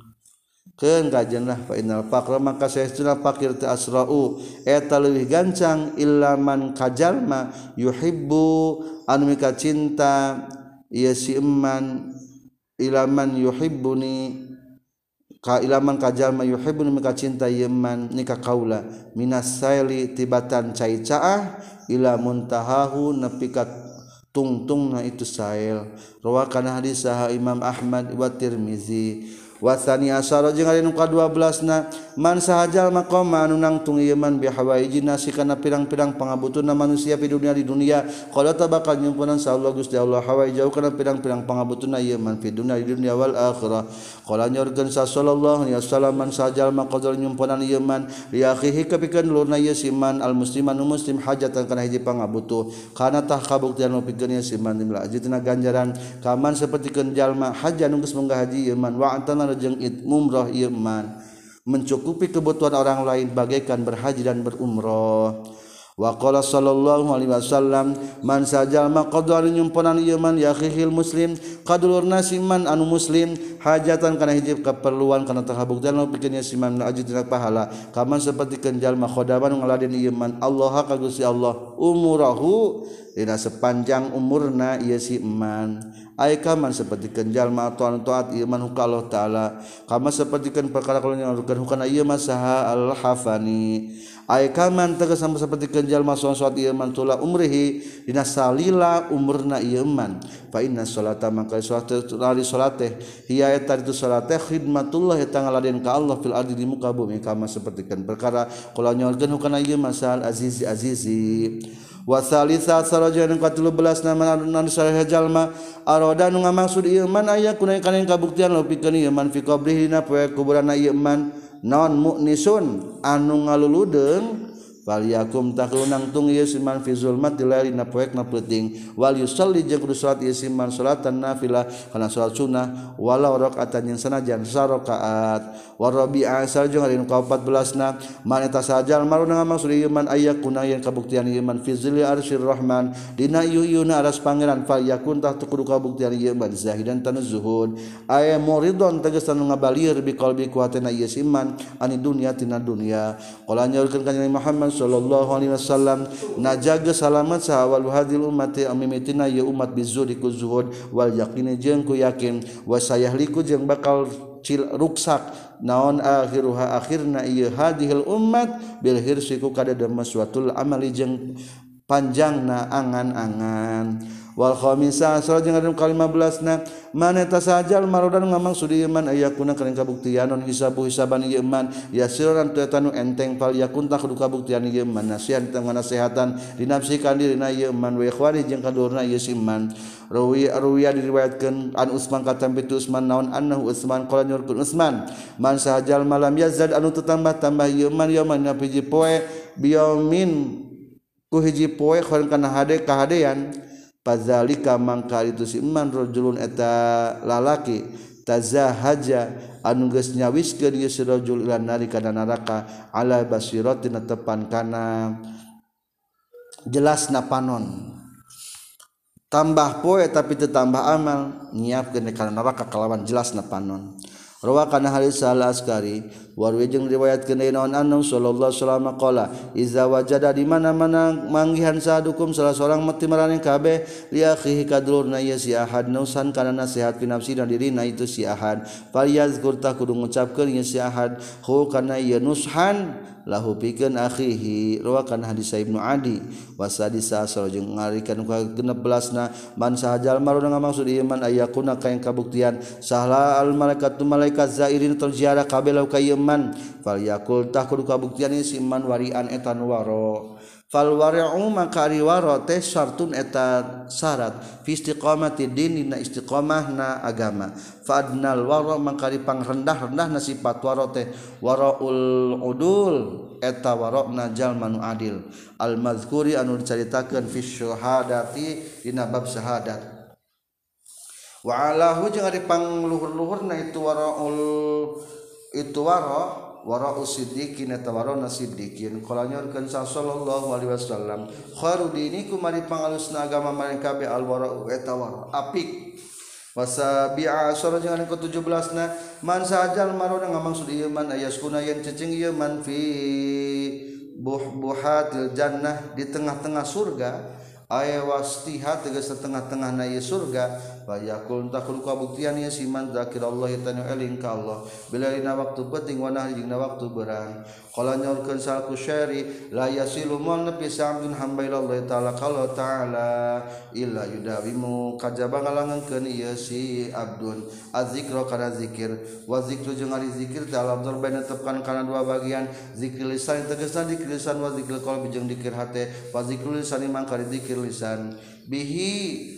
Keun kajenlah fa innal faqra maka saestuna fakir ta asra'u. Eta leuwih gancang illaman kajalma yuhibbu anu mika cinta ieu si eman ilaman yuhibbuni. kailaman kajal yuhibbun mika cinta yeman nikah kaula. Minas saili tibatan caicaah ila muntahahu nepika tungtungna itu sail. Rawakan hadis saha Imam Ahmad wa Tirmizi. wasani asaro jeung ari nu ka-12na man sahajal maqama anu nangtung ieu man bihawaiji nasi kana pirang-pirang pangabutunna manusia di dunia di dunia qala tabakal nyumpunan saullah Gusti Allah hawaijau kana pirang-pirang pangabutunna ieu man fi dunia di dunia wal akhirah. Qala nyorkeun sa sallallahu alaihi wasallam man sahajal maqadal nyumpunan ieu man li akhihi kapikeun lurna ieu siman al musliman muslim hajatan kana hiji pangabutuh. Kana tah kabuktian nu pikeun ieu siman limla ajitna ganjaran kaman sapertikeun jalma haji anu geus munggah haji ieu man wa antana amal jeung mumroh iman mencukupi kebutuhan orang lain bagaikan berhaji dan berumroh Waqala sallallahu alaihi wasallam man sajal maqadar nyumponan iman ya khil muslim qadulur nasiman anu muslim hajatan kana hiji keperluan kana tahabuktan pikeun siman ajudna pahala kaman seperti kenjal makhodaban ngaladen iman Allah ka Gusti Allah umurahu dina sepanjang umurna ieu si iman ay kaman seperti kenjal ma taat taat iman ka Allah taala kama sapertikeun perkara kalau nyalurkeun hukana ieu masaha al hafani Aikaman tegas sama seperti kenjal masuk ieu iman tula umrihi dina salila umurna iman. Fa inna salata maka salat lari salat teh hiya eta itu salat teh khidmatullah eta ngaladen ka Allah fil ardi di muka bumi kama seperti kan perkara kula nyorkeun hukana ieu masal azizi azizi. Wa salisa saraja nu katilu belas nama nan salih jalma aroda nu ngamaksud ieu man aya kuna kana kabuktian lupikeun ieu man fi qabrihi dina poe kuburanna ieu man. non muknisun anu ngaluludeng Waliyakum tak nangtung ieu siman fi zulmat dilari na poek peuting wal yusalli jeung kudu salat ieu siman salatan nafilah. Kana salat sunnah walau rakaatan yang sanajan sarakaat. Wa rabi'a asal jeung ari nu ka-14 na man eta sajal maruna ngamaksud ieu man ayyakuna yen kabuktian ieu man fi zilli arsyir rahman. Dina ieu-ieuna aras pangeran fal yakun tah kudu kabuktian ieu man zahidan tanu zuhud. Aya muridon tegas anu ngabalir bi qalbi kuatena ieu siman ani dunya tina dunya qala nyaurkeun kanjeng Muhammad Shallallahu Alaihi Wasallam. Najaga salamat sawwal hadil umat amimitina ya umat bizuriku zuhud wal yakini jengku yakin wasayahliku jeng bakal cil ruksak. Naon akhiruha akhirna iya hadihil umat bil hirsiku kada demes suatul amali jeng panjangna angan-angan. Walmis15 maneta sajal marodan ngamang sudi iman aya kuna kabuktian non hisabu hisaban Yeman yasiran tuetanu enteng pal yakunta kudu kabuktian iman. Nasihan tengah nasihatan dinafsikan dirina we ikhwani jeung kadurna Yesiman Rawi Arwiya diriwayatkeun an Utsman katam pitu Utsman naon annahu Utsman qala nyurkeun Utsman man sajal malam yazad anu tetambah tambah iman Yeman na piji poe biomin ku hiji poe kana hade kahadean. Pazalika mangka itu si iman rajulun eta lalaki tazahaja anu geus nyawiskeun ieu si rajul ila nari kana neraka ala basiratin tepan kana. Jelas napanon tambah poe tapi tetambah amal nyiapkeun kana neraka kalawan jelas napanon rawa kana hadis al askari warwi jeung riwayatkeun naon anum sallallahu salama qala iza wajada di mana-mana manggihan sadukum salah seorang mati maraneh kabeh li akhihi kadulurna ya si ahad nusan kana nasihat fi nafsi dan dirina itu si ahad. Fal yazkur ta kudu ngucapkeun ya si ahad. Hu kana ya nushan lahu pikeun akhihi. Rawakan hadis Ibnu Adi. Wasadisa jeung ngarikan ka 16na man sahajal maruna ngamaksud iman ayakuna ka yang kabuktian sahla al malaikat malaikat zairin terziarah kabeh lau ka iman falyakultah kudu kabuktian siman warian etan waro. Fal wari'u maka riwaro teh syartun eta syarat. Fi istiqamati din dina istiqamahna agama. Fa adnal waro maka dipang rendah rendah na sifat waro teh. Waraul udul eta waro na jalma nu adil. Al mazkuri anu dicaritakeun fi syahadati dina bab syahadat. Wa alahu jeung ari pangluhur-luhurna itu waraul itu waro waro usidikin eta waro nasidikin kala nyorkeun sallallahu alaihi wasallam kharu diniku mari pangalusna agama mari kabe al waro eta waro apik. Wasa bi'a asara jeung anu 17 na man sajal marona ngamaksud ieu man ayaskuna yen cecing ieu man fi buhbuhatil jannah di tengah-tengah surga aya wastiha tegas tengah-tengah na surga Fayakul takul kabuktian ya siman zakir Allah tanu eling ka Allah. Bila dina waktu penting wanah dina waktu berang. Qala nyaurkeun salku syari la yasilu man nepi sa'dun hamba Allah taala kalau taala illa yudawimu. Kajaba ngalangenkeun ieu si abdun. Azzikra kana zikir. Wa zikru jeung ari zikir dalam abdur baina tepkan kana dua bagian. Zikir lisan tegasna zikir lisan wa zikir qalbi jeung zikir hate. Wa zikir lisan mangkari zikir lisan. Bihi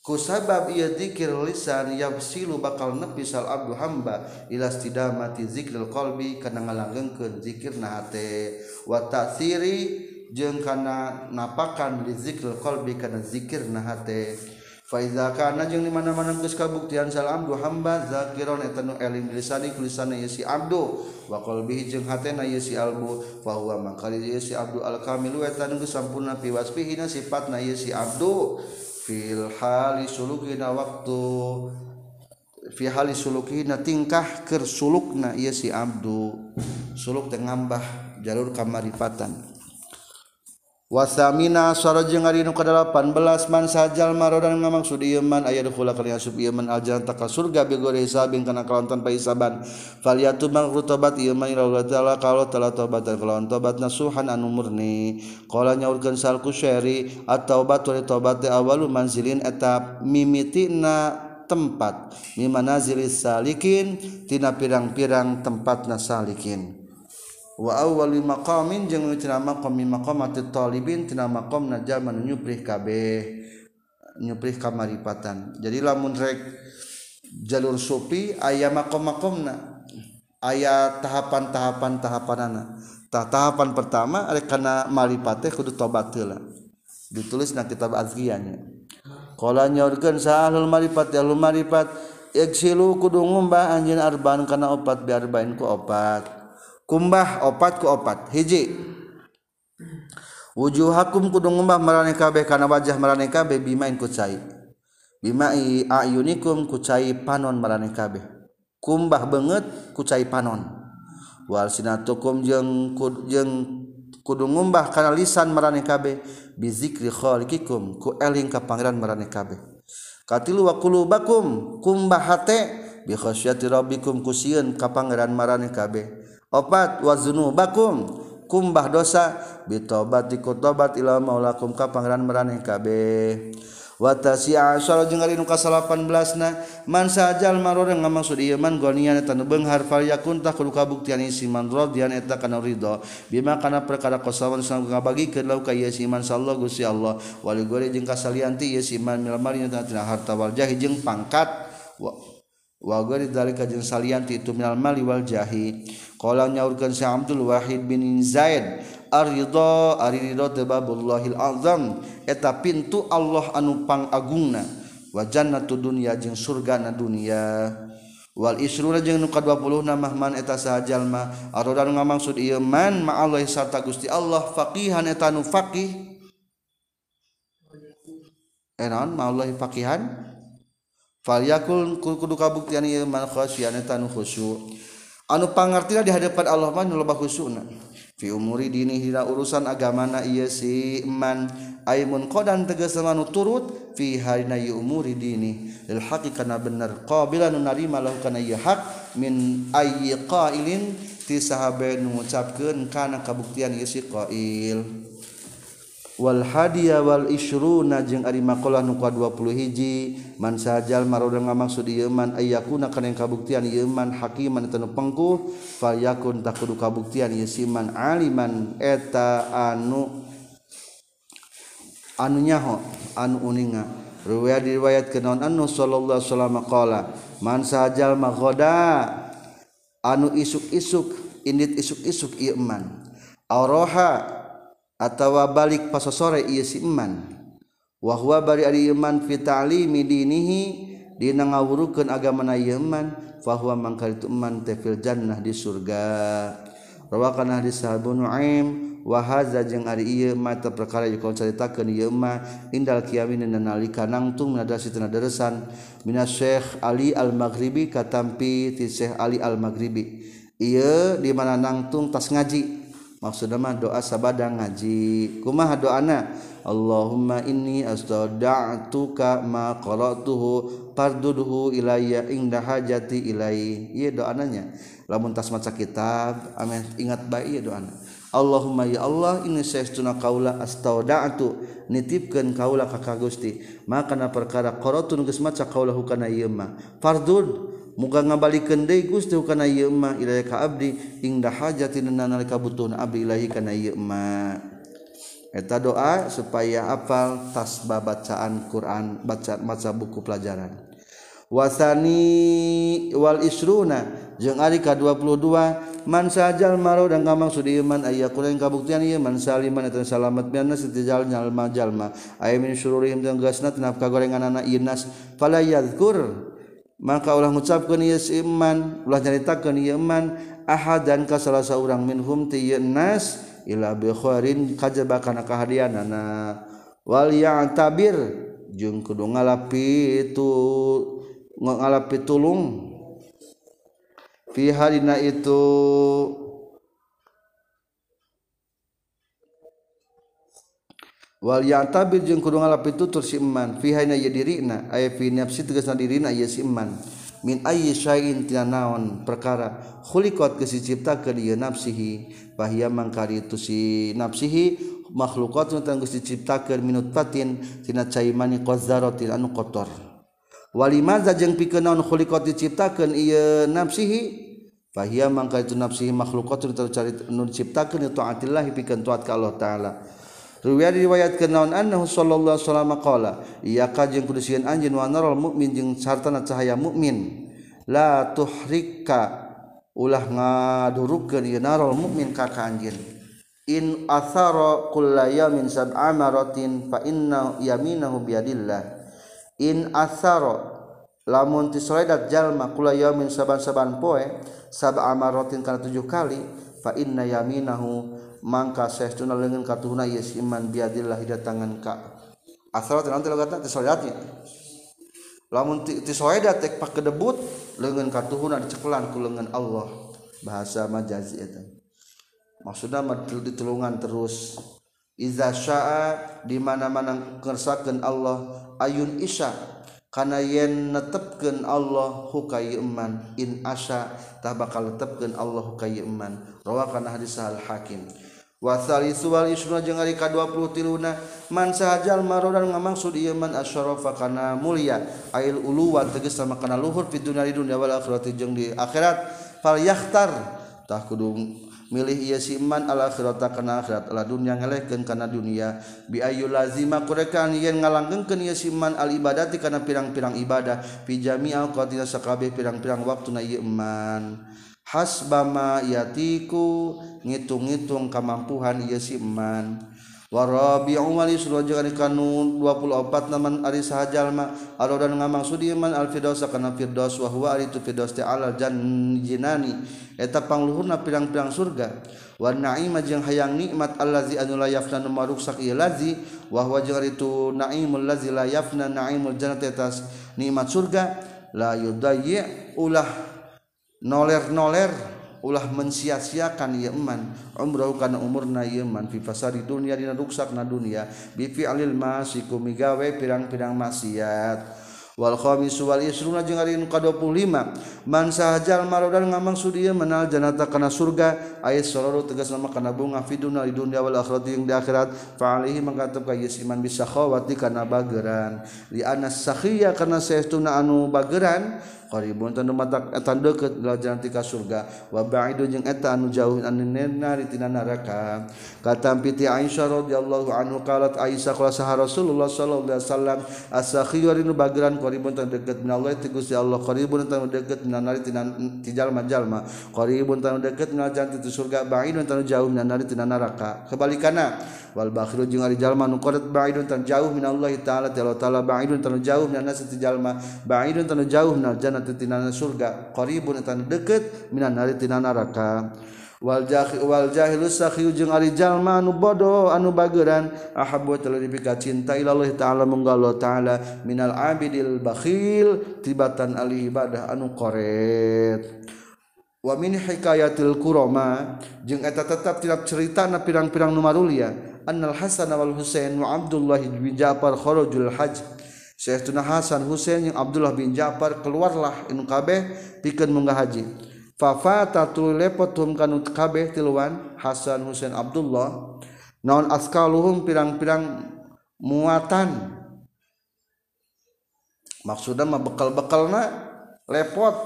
kusabab ia dzikir lisan yabsilu bakal nepi sal abdu hamba ila istidamati zikril qalbi kana ngalanggengkeun zikirna hate. Wa ta'siri jeung kana napakan di zikril qalbi kana zikirna hate. Fa iza kana jeung di mana-mana geus kabuktian sal abdu hamba zakiron eta nu eling lisani kulisana ieu si abdu. Wa qalbihi jeung hatena ieu si albu fa huwa mangkali ieu si abdu al kamilu eta nu sampurna fi wasfihi sifatna ieu si abdu. fil hali sulukina waktu fi hali sulukina tingkah ker sulukna ieu si abdu. Suluk teh ngambah jalur kamarifatan wasamina suara jeung ari nu ka-18 man sajal marodan ngamaksud ieu man aya dukhula kana asup ieu man aljannata ka surga bi gori hisabin kana kalontan paisaban. Falyatu man rutobat ieu man ila taala kalau telah tobat dan kalawan tobat nasuhan anu murni. Qala nyaurkeun salku syari at-taubat wa tobat de awalu manzilin eta mimitina tempat. Mimana zilis salikin tina pirang-pirang tempat nasalikin. wa awwalu maqamin jeung nu tina maqam min maqamatit talibin tina maqamna jalma nu nyuprih kabeh nyuprih kamaripatan. Jadi lamun rek jalur supi aya maqam-maqamna aya tahapan-tahapan tahapanana tah tahapan pertama rek kana maripate kudu tobat heula. Ditulis na kitab azkiyanya qala nyorkeun sahlul maripat ya maripat Iksilu kudu ngumbah anjeun arban kana opat biarbain ku opat. kumbah opat ku opat. Hiji. Wujuh hakum kudu ngumbah marane kabeh kana wajah marane kabeh bimain ku cai. Bimai ayunikum ku cai panon marane kabeh. Kumbah banget ku cai panon. Wal sinatukum jeung jeung kudu ngumbah kana lisan marane kabeh. Bi zikri khaliqikum ku eling ka pangeran marane kabeh. Katilu wa qulubakum kumbah hate bi khasyati rabbikum ku sieun ka pangeran marane kabeh. opat wazunu bakum kumbah dosa. Bitobat dikotobat ila maulakum ka pangeran meraneh kabeh. Watasi asal jeung ari nu ka 18na man sajal maror ngamaksud ieu man gonian eta nu beunghar fal yakun tah kudu kabuktian si man radian eta kana ridho. Bima kana perkara kosawan sang ngabagikeun lau ka ieu si man sallallahu gusti Allah. Wali gore jeung kasalian ti ieu si man milmari eta harta wal jahi jeung pangkat wajeng salian itu minal mali wal jahi. Qala nyaurkeun si Abdul Wahid bin Zaid arido arido tebabullahil azam. Eta pintu Allah anu pang agungna wajannatu dunya jeung surga na dunia wal isruna jeung nu 20 na mahman eta sahajalma aroda nu ngamaksud ieu man ma'allah sarta Gusti Allah faqihan eta nu faqih. Eh, Enon ma'allah faqihan? falyakul kudu kabuktian ieu man khasyian tanu khusyu anu pangartina di hadapan Allah mah nu loba khusyuna fi umuri dini hira urusan agamana ieu si man aymun qadan tegas manu turut fi harina ieu umuri dini lil haqi kana bener qabila nu narima lahu kana ieu hak min ayyi qailin ti sahabe nu ngucapkeun kana kabuktian ieu si qail. wal hadiya wal isruna jeung ari maqalah nu 20 hiji. Man sajal maroda ngamaksud ieu man ayyakuna kana kabuktian ieu man hakiman tanu pengku fal yakun takudu kabuktian ieu siman aliman eta anu anu nyaho anu uninga. Riwayat riwayat kenaon anu sallallahu alaihi wasallam qala man sajal maghoda anu isuk-isuk indit isuk-isuk ieu man aroha atawa balik pasosore ieu si iman. Wa huwa bari ari iman fi ta'limi dinihi dina ngawurukeun agama na iman. Fa huwa mangkal itu iman teh fil jannah di surga. Rawakan hadis sahabu nuaim. Wa hadza jeung ari ieu mata perkara yukon caritakeun ieu mah indal kiamin nalika nangtung nadasi sitana deresan mina syekh ali al maghribi katampi ti syekh ali al maghribi ieu di mana nangtung tas ngaji. maksudmah doa sabada ngaji kumaha doana? Allahumma ini astoda'tuka ma qara'tuhu parduduhu ilayya inda hajati ilai. Ieu doananya lamun tas maca kitab ame ingat bae ieu doana. Allahumma ya Allah ini saestuna kaula astoda'tu nitipkeun kaula ka Gusti. Maka kana perkara qaratun geus maca kaula hukana ieu mah. Fardud muga ngabalikeun deui Gusti kana ieu mah ilahi ka abdi. Ingda hajatin nalika butuhna abdi ilahi kana ieu mah eta doa supaya apal tasbah bacaan Quran baca maca buku pelajaran. Wasani wal isruna jeung ari ka 22 man sajal maro dan kamang sudi iman aya kuring kabuktian ieu man saliman eta salamat bianna sitijal nyalma jalma. Aya min syururihim jeung gasna tina kagorenganna inas nas fala yadhkur maka orang mengucapkan Yes iman ulah nyaritakeun ieu Iman Ahad dan ka salah seorang minhum tinas ila bi kharin kajaba kana kahadianana wal ya'tabir. Jeung kudu ngalapi itu ngalapi tulung. Fi harina itu Waliantabir jeung kudu ngalap tutur si iman fi hayna yadirina ay fi nafsi tegasna dirina ya si iman min ayyi syai'in tina naon? Perkara khuliqat geus diciptakeun ieu nafsihi. Bahia mangkari itu si nafsihi makhluqat nu tanggus diciptakeun minut patin tina cai mani qazzaratin anu kotor. Walimaza jeung pikeun naon khuliqat diciptakeun ieu nafsihi? Bahia mangkari itu nafsihi makhluqat nu diciptakeun itu atillah pikeun taat ka Allah taala. Riwayat riwayatkeun naon annahu sallallahu alaihi wasallam qala, "Iya ka jeung kudu sieun anjeun wa narol mukmin jeung sartana cahaya mukmin. La tuhrika ulah ngadurukkeun ieu narol mukmin ka ka anjeun. In athara kullayamin sab'a maratin fa inna yaminahu biadillah. In athara lamun tisoledat jalma kullayamin saban-saban poe sab'a maratin kana tujuh kali fa inna yaminahu mangka saestuna leungeun katuhuna ieu iman biadillah di ka asal teh nanti logatna? Teh lamun ti soeda pak kedebut leungeun katuhuna dicekelan ku leungeun Allah. Bahasa majazi eta. Maksudna ditulungan terus. Iza syaa di mana-mana kersakeun Allah ayun isya kana yen netepkeun Allah hukaiman in asya tah bakal netepkeun Allah hukaiman rawakan hadis al hakim. wasalwaluna ka20tiluna mansajal marodan ngamaksud ieu man asyarofa kana mulia. Ail uluwan tegas sama kana luhur fituna di dunia wal akhirati jeung di akhirat. Fal yakhtar. Tah kudu milih ia siman al-akhirata kana akhirat. Ala dunya ngelehkeun kana dunia. Bi ayu lazima kurekan yen ngalanggengkeun ieu siman al ibadati kana pirang-pirang ibadah. Fi jami'al qatina sakabeh pirang-pirang waktuna ieu iman. Hasbama yatiku ngitung-ngitung kamampuhan ieu siman warabiun 24 naman Ari sahjallma arodan ngamang Sudiman alfirdaus kana firdaus wa huwa ari tu firdaus ta'ala janjinani. Eta pangluhurna pirang-pirang surga. Wa na'ima jeung hayang nikmat allazi anu la yafna nu maruksak ieu lazi wa huwa jeung itu naimul lazi la yafna naimul jannati atas nikmat surga. La yudayyi ulah noler-noler. ulah mensia-siakan yeman umroh kana umurna yeman fi fasari dunia dina ruksak na dunia bi alil masiku migawe pirang-pirang maksiat. Wal khamisu wal isruna jeung ari nu ka-25 man sahajal marodan ngamang ieu menal janata kana surga ayat sororu tegas nama kana bunga fi dunya di dunya wal akhirat yang di akhirat. Fa alaihi mangkatep ka yes iman bisa khawati kana bageran. Li anas sakhiya kana saestuna anu bageran qaribun tanu matak eta eh, deukeut lajan ti ka surga. Wa ba'idu jeung eta anu jauh anu nari tina neraka katampi ti Aisyah radhiyallahu anhu qalat Aisyah qala sah Rasulullah sallallahu alaihi wasallam as-sakhiyu rinu bageran qaribun tanu deukeut min Allah ti Gusti Allah. Qaribun tanu deukeut tina nari tina ti jalma-jalma. Qaribun tanu deukeut lajan ti surga. Ba'idun tanu jauh min nari tina neraka kebalikana wal bakhiru jeung ari jalma nu qarat ba'idun tanu jauh min Allah taala taala. Ba'idun tanu jauh min nasi ti jalma. Ba'idun tanu jauh minal jannah tinana surga. Qaribun eta deket minan nari tina neraka wal jahil wal jahilu sakhiyu jeung ari jalma anu bodoh anu bageuran ahabbu teu dipika cinta ilallah taala munggal taala. Minal abidil bakhil tibatan ali ibadah anu qoret. Wa min hikayatil qurama jeung eta tetap tidak cerita na pirang-pirang numarulia annal hasan wal husain wa abdullah bin ja'far kharajul hajj. Syekhuna Hasan Husain yang Abdullah bin Ja'far keluarlah inu kabeh pikeun munggah haji. Fafatatul lepot hum kanu kabeh tiluan Hasan Husain Abdullah. Naon askaluhum pirang-pirang muatan. Maksudnya mah bekal-bekalna lepot.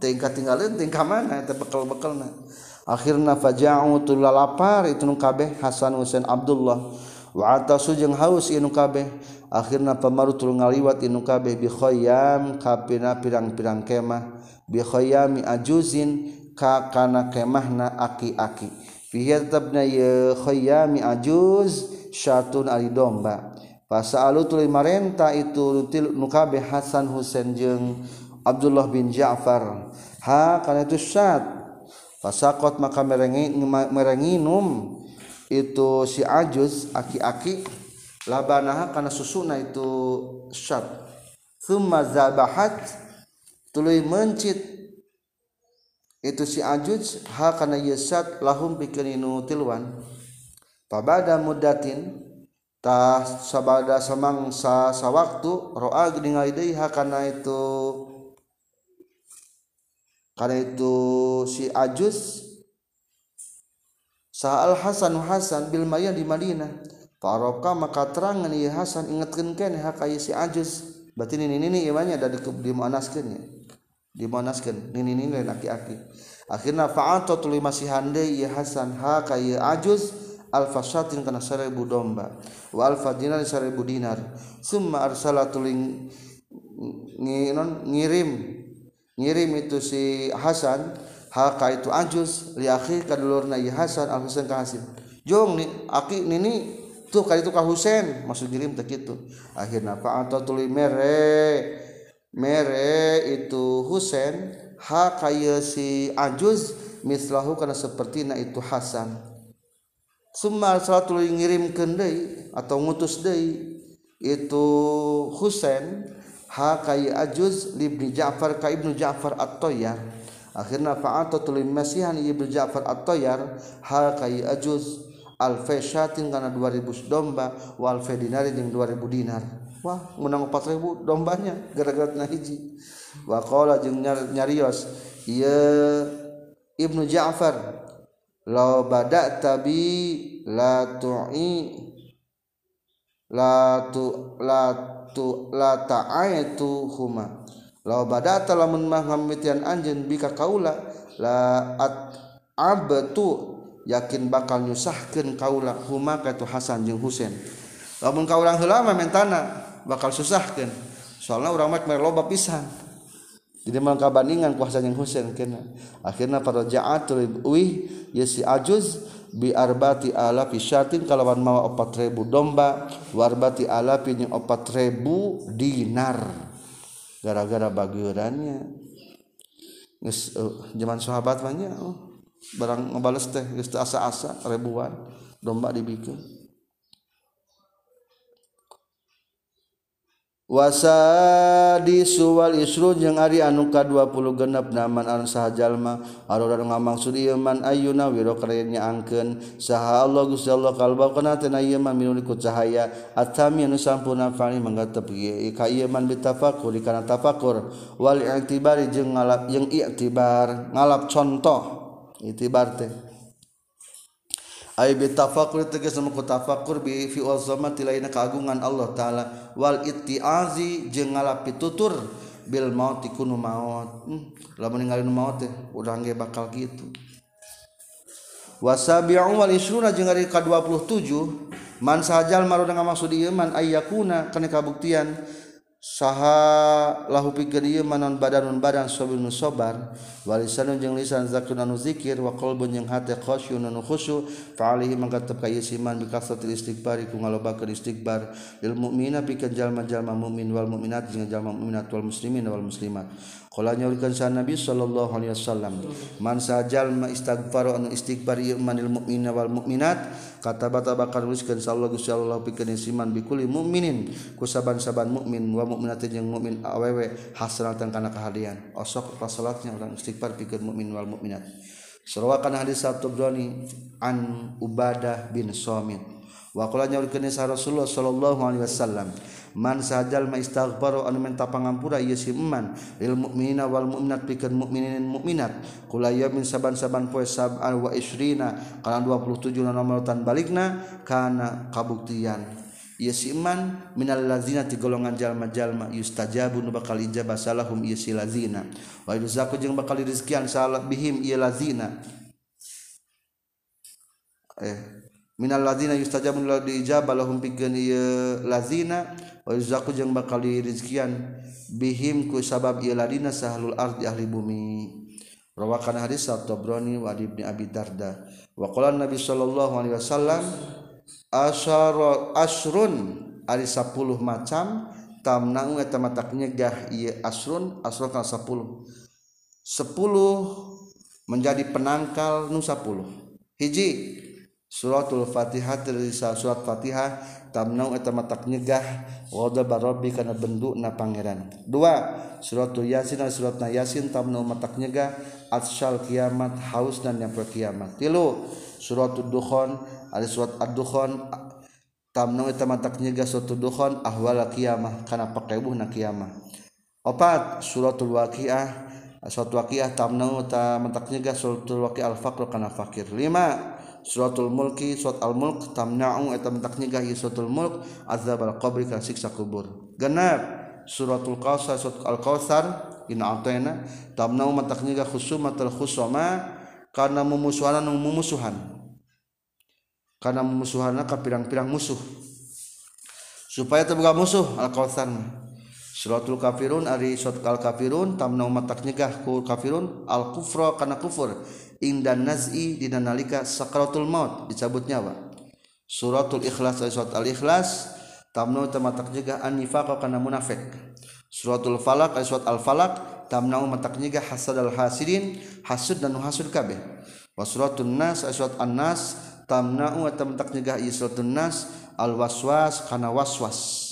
Tingkat tinggalin tingkah mana? Eta bekal-bekalna. Akhirna faja'u tulalapar itu nu kabeh Hasan Husain Abdullah waatasu jeung haus inu kabeh. Akhirna pemaru tul ngaliwat inu kabeh bikhoyam kapina pirang-pirang kemah. Bikhoyami ajuzin ka kana kemahna aki-aki. Fihi tetapna ajuz syatun ali domba. Pasa'alu tuluy marenta itu til nukabe Hasan Husain jeung Abdullah bin Ja'far. Ha kana itu syat pasakot maka merengi merenginum. itu si ajuz aki-aki labanaha karena susuna itu syar thumma zabahat tuluy mencit. Itu si ajuz ha kana yasat lahum bikininu tilwan pabada mudatin tah sabada samangsa sawaktu roa ningali deui ha kana itu karena itu si ajuz Sa'al Hasan Hasan bil Maryam di Madinah. Faroka maka terangan ieu Hasan ingetkeun kene hakaya si Ajuz. Berarti nini nini ieu mah da di dimanaskeun nya. Dimanaskeun nini nini laki-laki. Akhirna fa'ata tuluy masih handai ieu Hasan hakaya Ajuz alfa syatin kana seribu domba wa alfa dinar seribu dinar summa arsala tuling ngirim ngirim itu si Hasan halka itu ajus liakhir kadulur na Hasan al Husain ka Hasim. Jong nih aki nini tuh kali itu ka Husain. Maksud kirim tak itu akhirnya fa tuli mere. Mere itu Husain ha kaya si ajuz mislahu karena seperti na itu Hasan. Summa salat tuli ngirim kendai atau ngutus deui itu Husain ha kaya ajuz libni Ja'far ka ibnu Ja'far at-Tayyar akhirnya fa'ata tulim masihan ibnu Ja'far at-Tayyar hal kai ajuz alfa syatin kana 2000 domba wal alfa dinari jeung 2000 dinar. Wah menang 4000 dombanya gara-gara na hiji. Wa qala jeung nyarios ieu ibnu Ja'far law bada'ta bi la tu'i la tu la tu la ta'aitu huma la badata lamun maham mitian anjeun bika kaula la at abtu yakin bakal nyusahkeun kaula. Huma ka tu Hasan jeung Husain lamun kaula heula mah mentana bakal susahkeun. Soalna urang mah loba pisan. Jadi mangka bandingan kuasa yang Husain kena akhirna para ja'atul wi yasi ajuz bi arbati alafi syatin kalawan mawa 4000 domba warbati alafi jeung 4000 dinar. gara-gara bagurannya zaman eh, sahabat banyak oh. barang ngebales teh asa-asa ribuan domba dibikin wasa disual Isru jeung Ari anuka 20 genep naman an sahjallma aruran ngamang Suman Ayyuna wiro kerennya angken saha Allah Gusti Allah kalba kana tena ieu man cahaya. Atami anu sampurna fani manggatep ieu ka ieu man kana tafakur. Wal i'tibari jeung ngalap jeung i'tibar ngalap contoh. Itibar teh. ay bitafakur tegas sama ku tafakur bi fi azamati lain keagungan Allah taala. Wal ittiazi jeung ngalapi tutur bil maut ikunu maut. Hmm, lamun ninggalin maut teh udah ge bakal gitu. Wasabi'u wal isruna jeung ari ka 27 man sajal marudang maksud ieu man ayyakuna kana kabuktian. saha lahu pikir manon badanun badan sobir nusobar walisanun jeung lisan zakunan zikir wa qalbun jeung hate khasyunun khusyu fa alihi mangkatep ka yesiman bi kasratil istighfar ku ngalobakeun istighfar lil mukmina pikeun jalma-jalma mukmin wal mukminat jeung jalma mukminat wal muslimin wal muslimat. Kala nyaurkeun sa Nabi sallallahu alaihi wasallam, man sajal ma istighfar anu istighfar ieu manil mukmina wal mukminat, katabata bakal nuliskeun sallallahu Gusti Allah pikeun siman bikuli mukminin ku saban-saban mukmin wa mukminat jeung mukmin awewe hasratan kana kahadian. Osok pas salatnya urang istighfar pikeun mukmin wal mukminat. Surawakan hadis Sabtu Brani an Ubadah bin Somit. wakolanya urkenis Rasulullah sallallahu alaihi wasallam man sajal ma istaghfaru anu minta pangampura ieu si eman. Lil mukminina wal mukminat pikeun mukminin mukminat kula yamin saban-saban poe sab'an ah, wa isrina kana 27 na nomor tan balikna kana kabuktian. Ieu si iman minal lazina ti golongan jalma-jalma yustajabu nu bakal ijabah salahum ieu si lazina. Wa yuzaku jeung bakal rizkian salah bihim ieu lazina. Eh minal lazina yustajabun lahu diijabah lahum pikeun ieu lazina wa yuzaku jeung bakal dirizkian bihim ku sabab ieu ladina sahlul ardi ahli bumi. Rawakan hadis at-Tabrani wa ibni Abi Darda. Wa qala Nabi sallallahu alaihi wasallam asyara asrun ari 10 macam tamna'u eta matak nyegah ieu asrun asrun kana 10 10 menjadi penangkal nu 10 hiji suratul fatihah dari surat fatihah tamna'u eta matak nyegah wada barabbi kana na pangeran. Dua suratul yasin suratna yasin tamna'u matak nyegah atsyal kiamat haus dan yang kiamat tilu suratul dukhon ada surat ad-dukhan tamnu eta matak nyegah suatu dukhon ahwal kiamah kana pakebuhna kiamah. Opat suratul waqiah suratul waqiah tamnu ta matak nyegah suratul waqiah al-faqr kana fakir. Lima suratul mulki surat al mulk tamna'u eta mentak nyegah ieu suratul mulk azab al qabri kana siksa kubur. Genep suratul qausar surat al qausar in ataina tamna'u mentak nyegah khusumatul khusuma karena memusuhan memusuhan karena memusuhanna ka pirang-pirang musuh. Supaya terbuka musuh al qausar suratul kafirun ari surat al kafirun tamna'u mentak nyegah ku kafirun al kufra kana kufur. indan nazi dina nalika sakaratul maut dicabut nyawa. Suratul ikhlas ayat surat al ikhlas tamnu tamatak nyegah an nifaq kana munafik. Suratul falak ayat eh, surat al falak tamnu matak nyegah hasad al hasidin hasud dan hasud kabeh. Wa suratun nas ayat surat an nas tamnu tamatak nyegah suratul nas eh, al waswas kana waswas.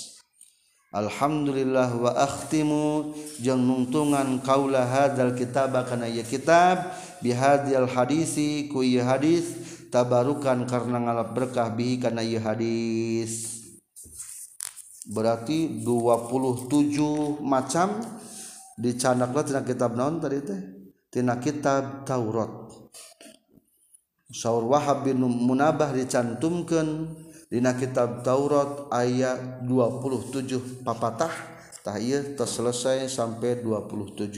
Alhamdulillah wa akhtimu. Jeung nungtungan kaula hadzal kitab kana ieu kitab bihadzal hadisi ku ieu hadis tabarukan karena ngalap berkah bihi kana ieu hadis. Berarti 27 macam dicandakna tina kitab naon tadi teh? Tina kitab Taurat. Saur Wahab bin Munabah dicantumkeun Dina kitab Taurat ayat 27 papatah tahir terselesai sampai 27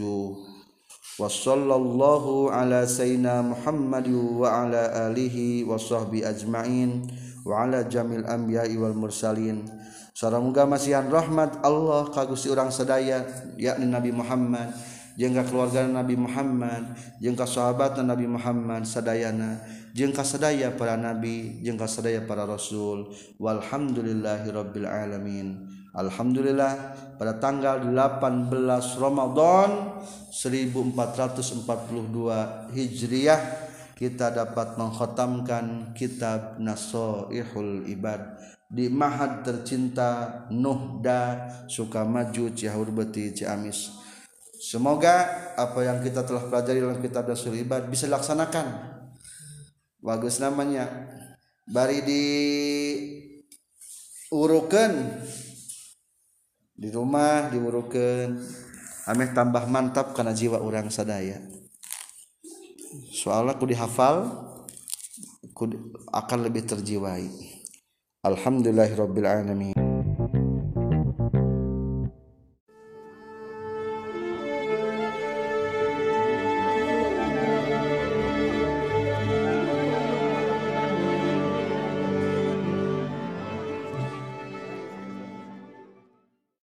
wasallallahu ala sayyidina Muhammad wa ala alihi wa sahbi ajma'in wa ala jamil anbiya'i wal mursalin. Sarangga masihan rahmat Allah kagusti orang sedaya yakni Nabi Muhammad jengka keluarga Nabi Muhammad jengka sahabat Nabi Muhammad sadayana. Jengka sedaya para nabi jengka sedaya para rasul. Walhamdulillahirabbil alamin. Alhamdulillah pada tanggal 18 Ramadan 1442 Hijriah kita dapat mengkhatamkan kitab Nasoihul Ibad. Di Mahad tercinta Nuhda Sukamaju Cihaur Ciamis. Semoga apa yang kita telah pelajari dalam kitab Nasoihul Ibad bisa dilaksanakan bagus namanya. Bari di urukan. Di rumah diurukan ameh tambah mantap karena jiwa orang sadaya. Soalnya aku dihafal aku akan lebih terjiwai. Alhamdulillahirabbil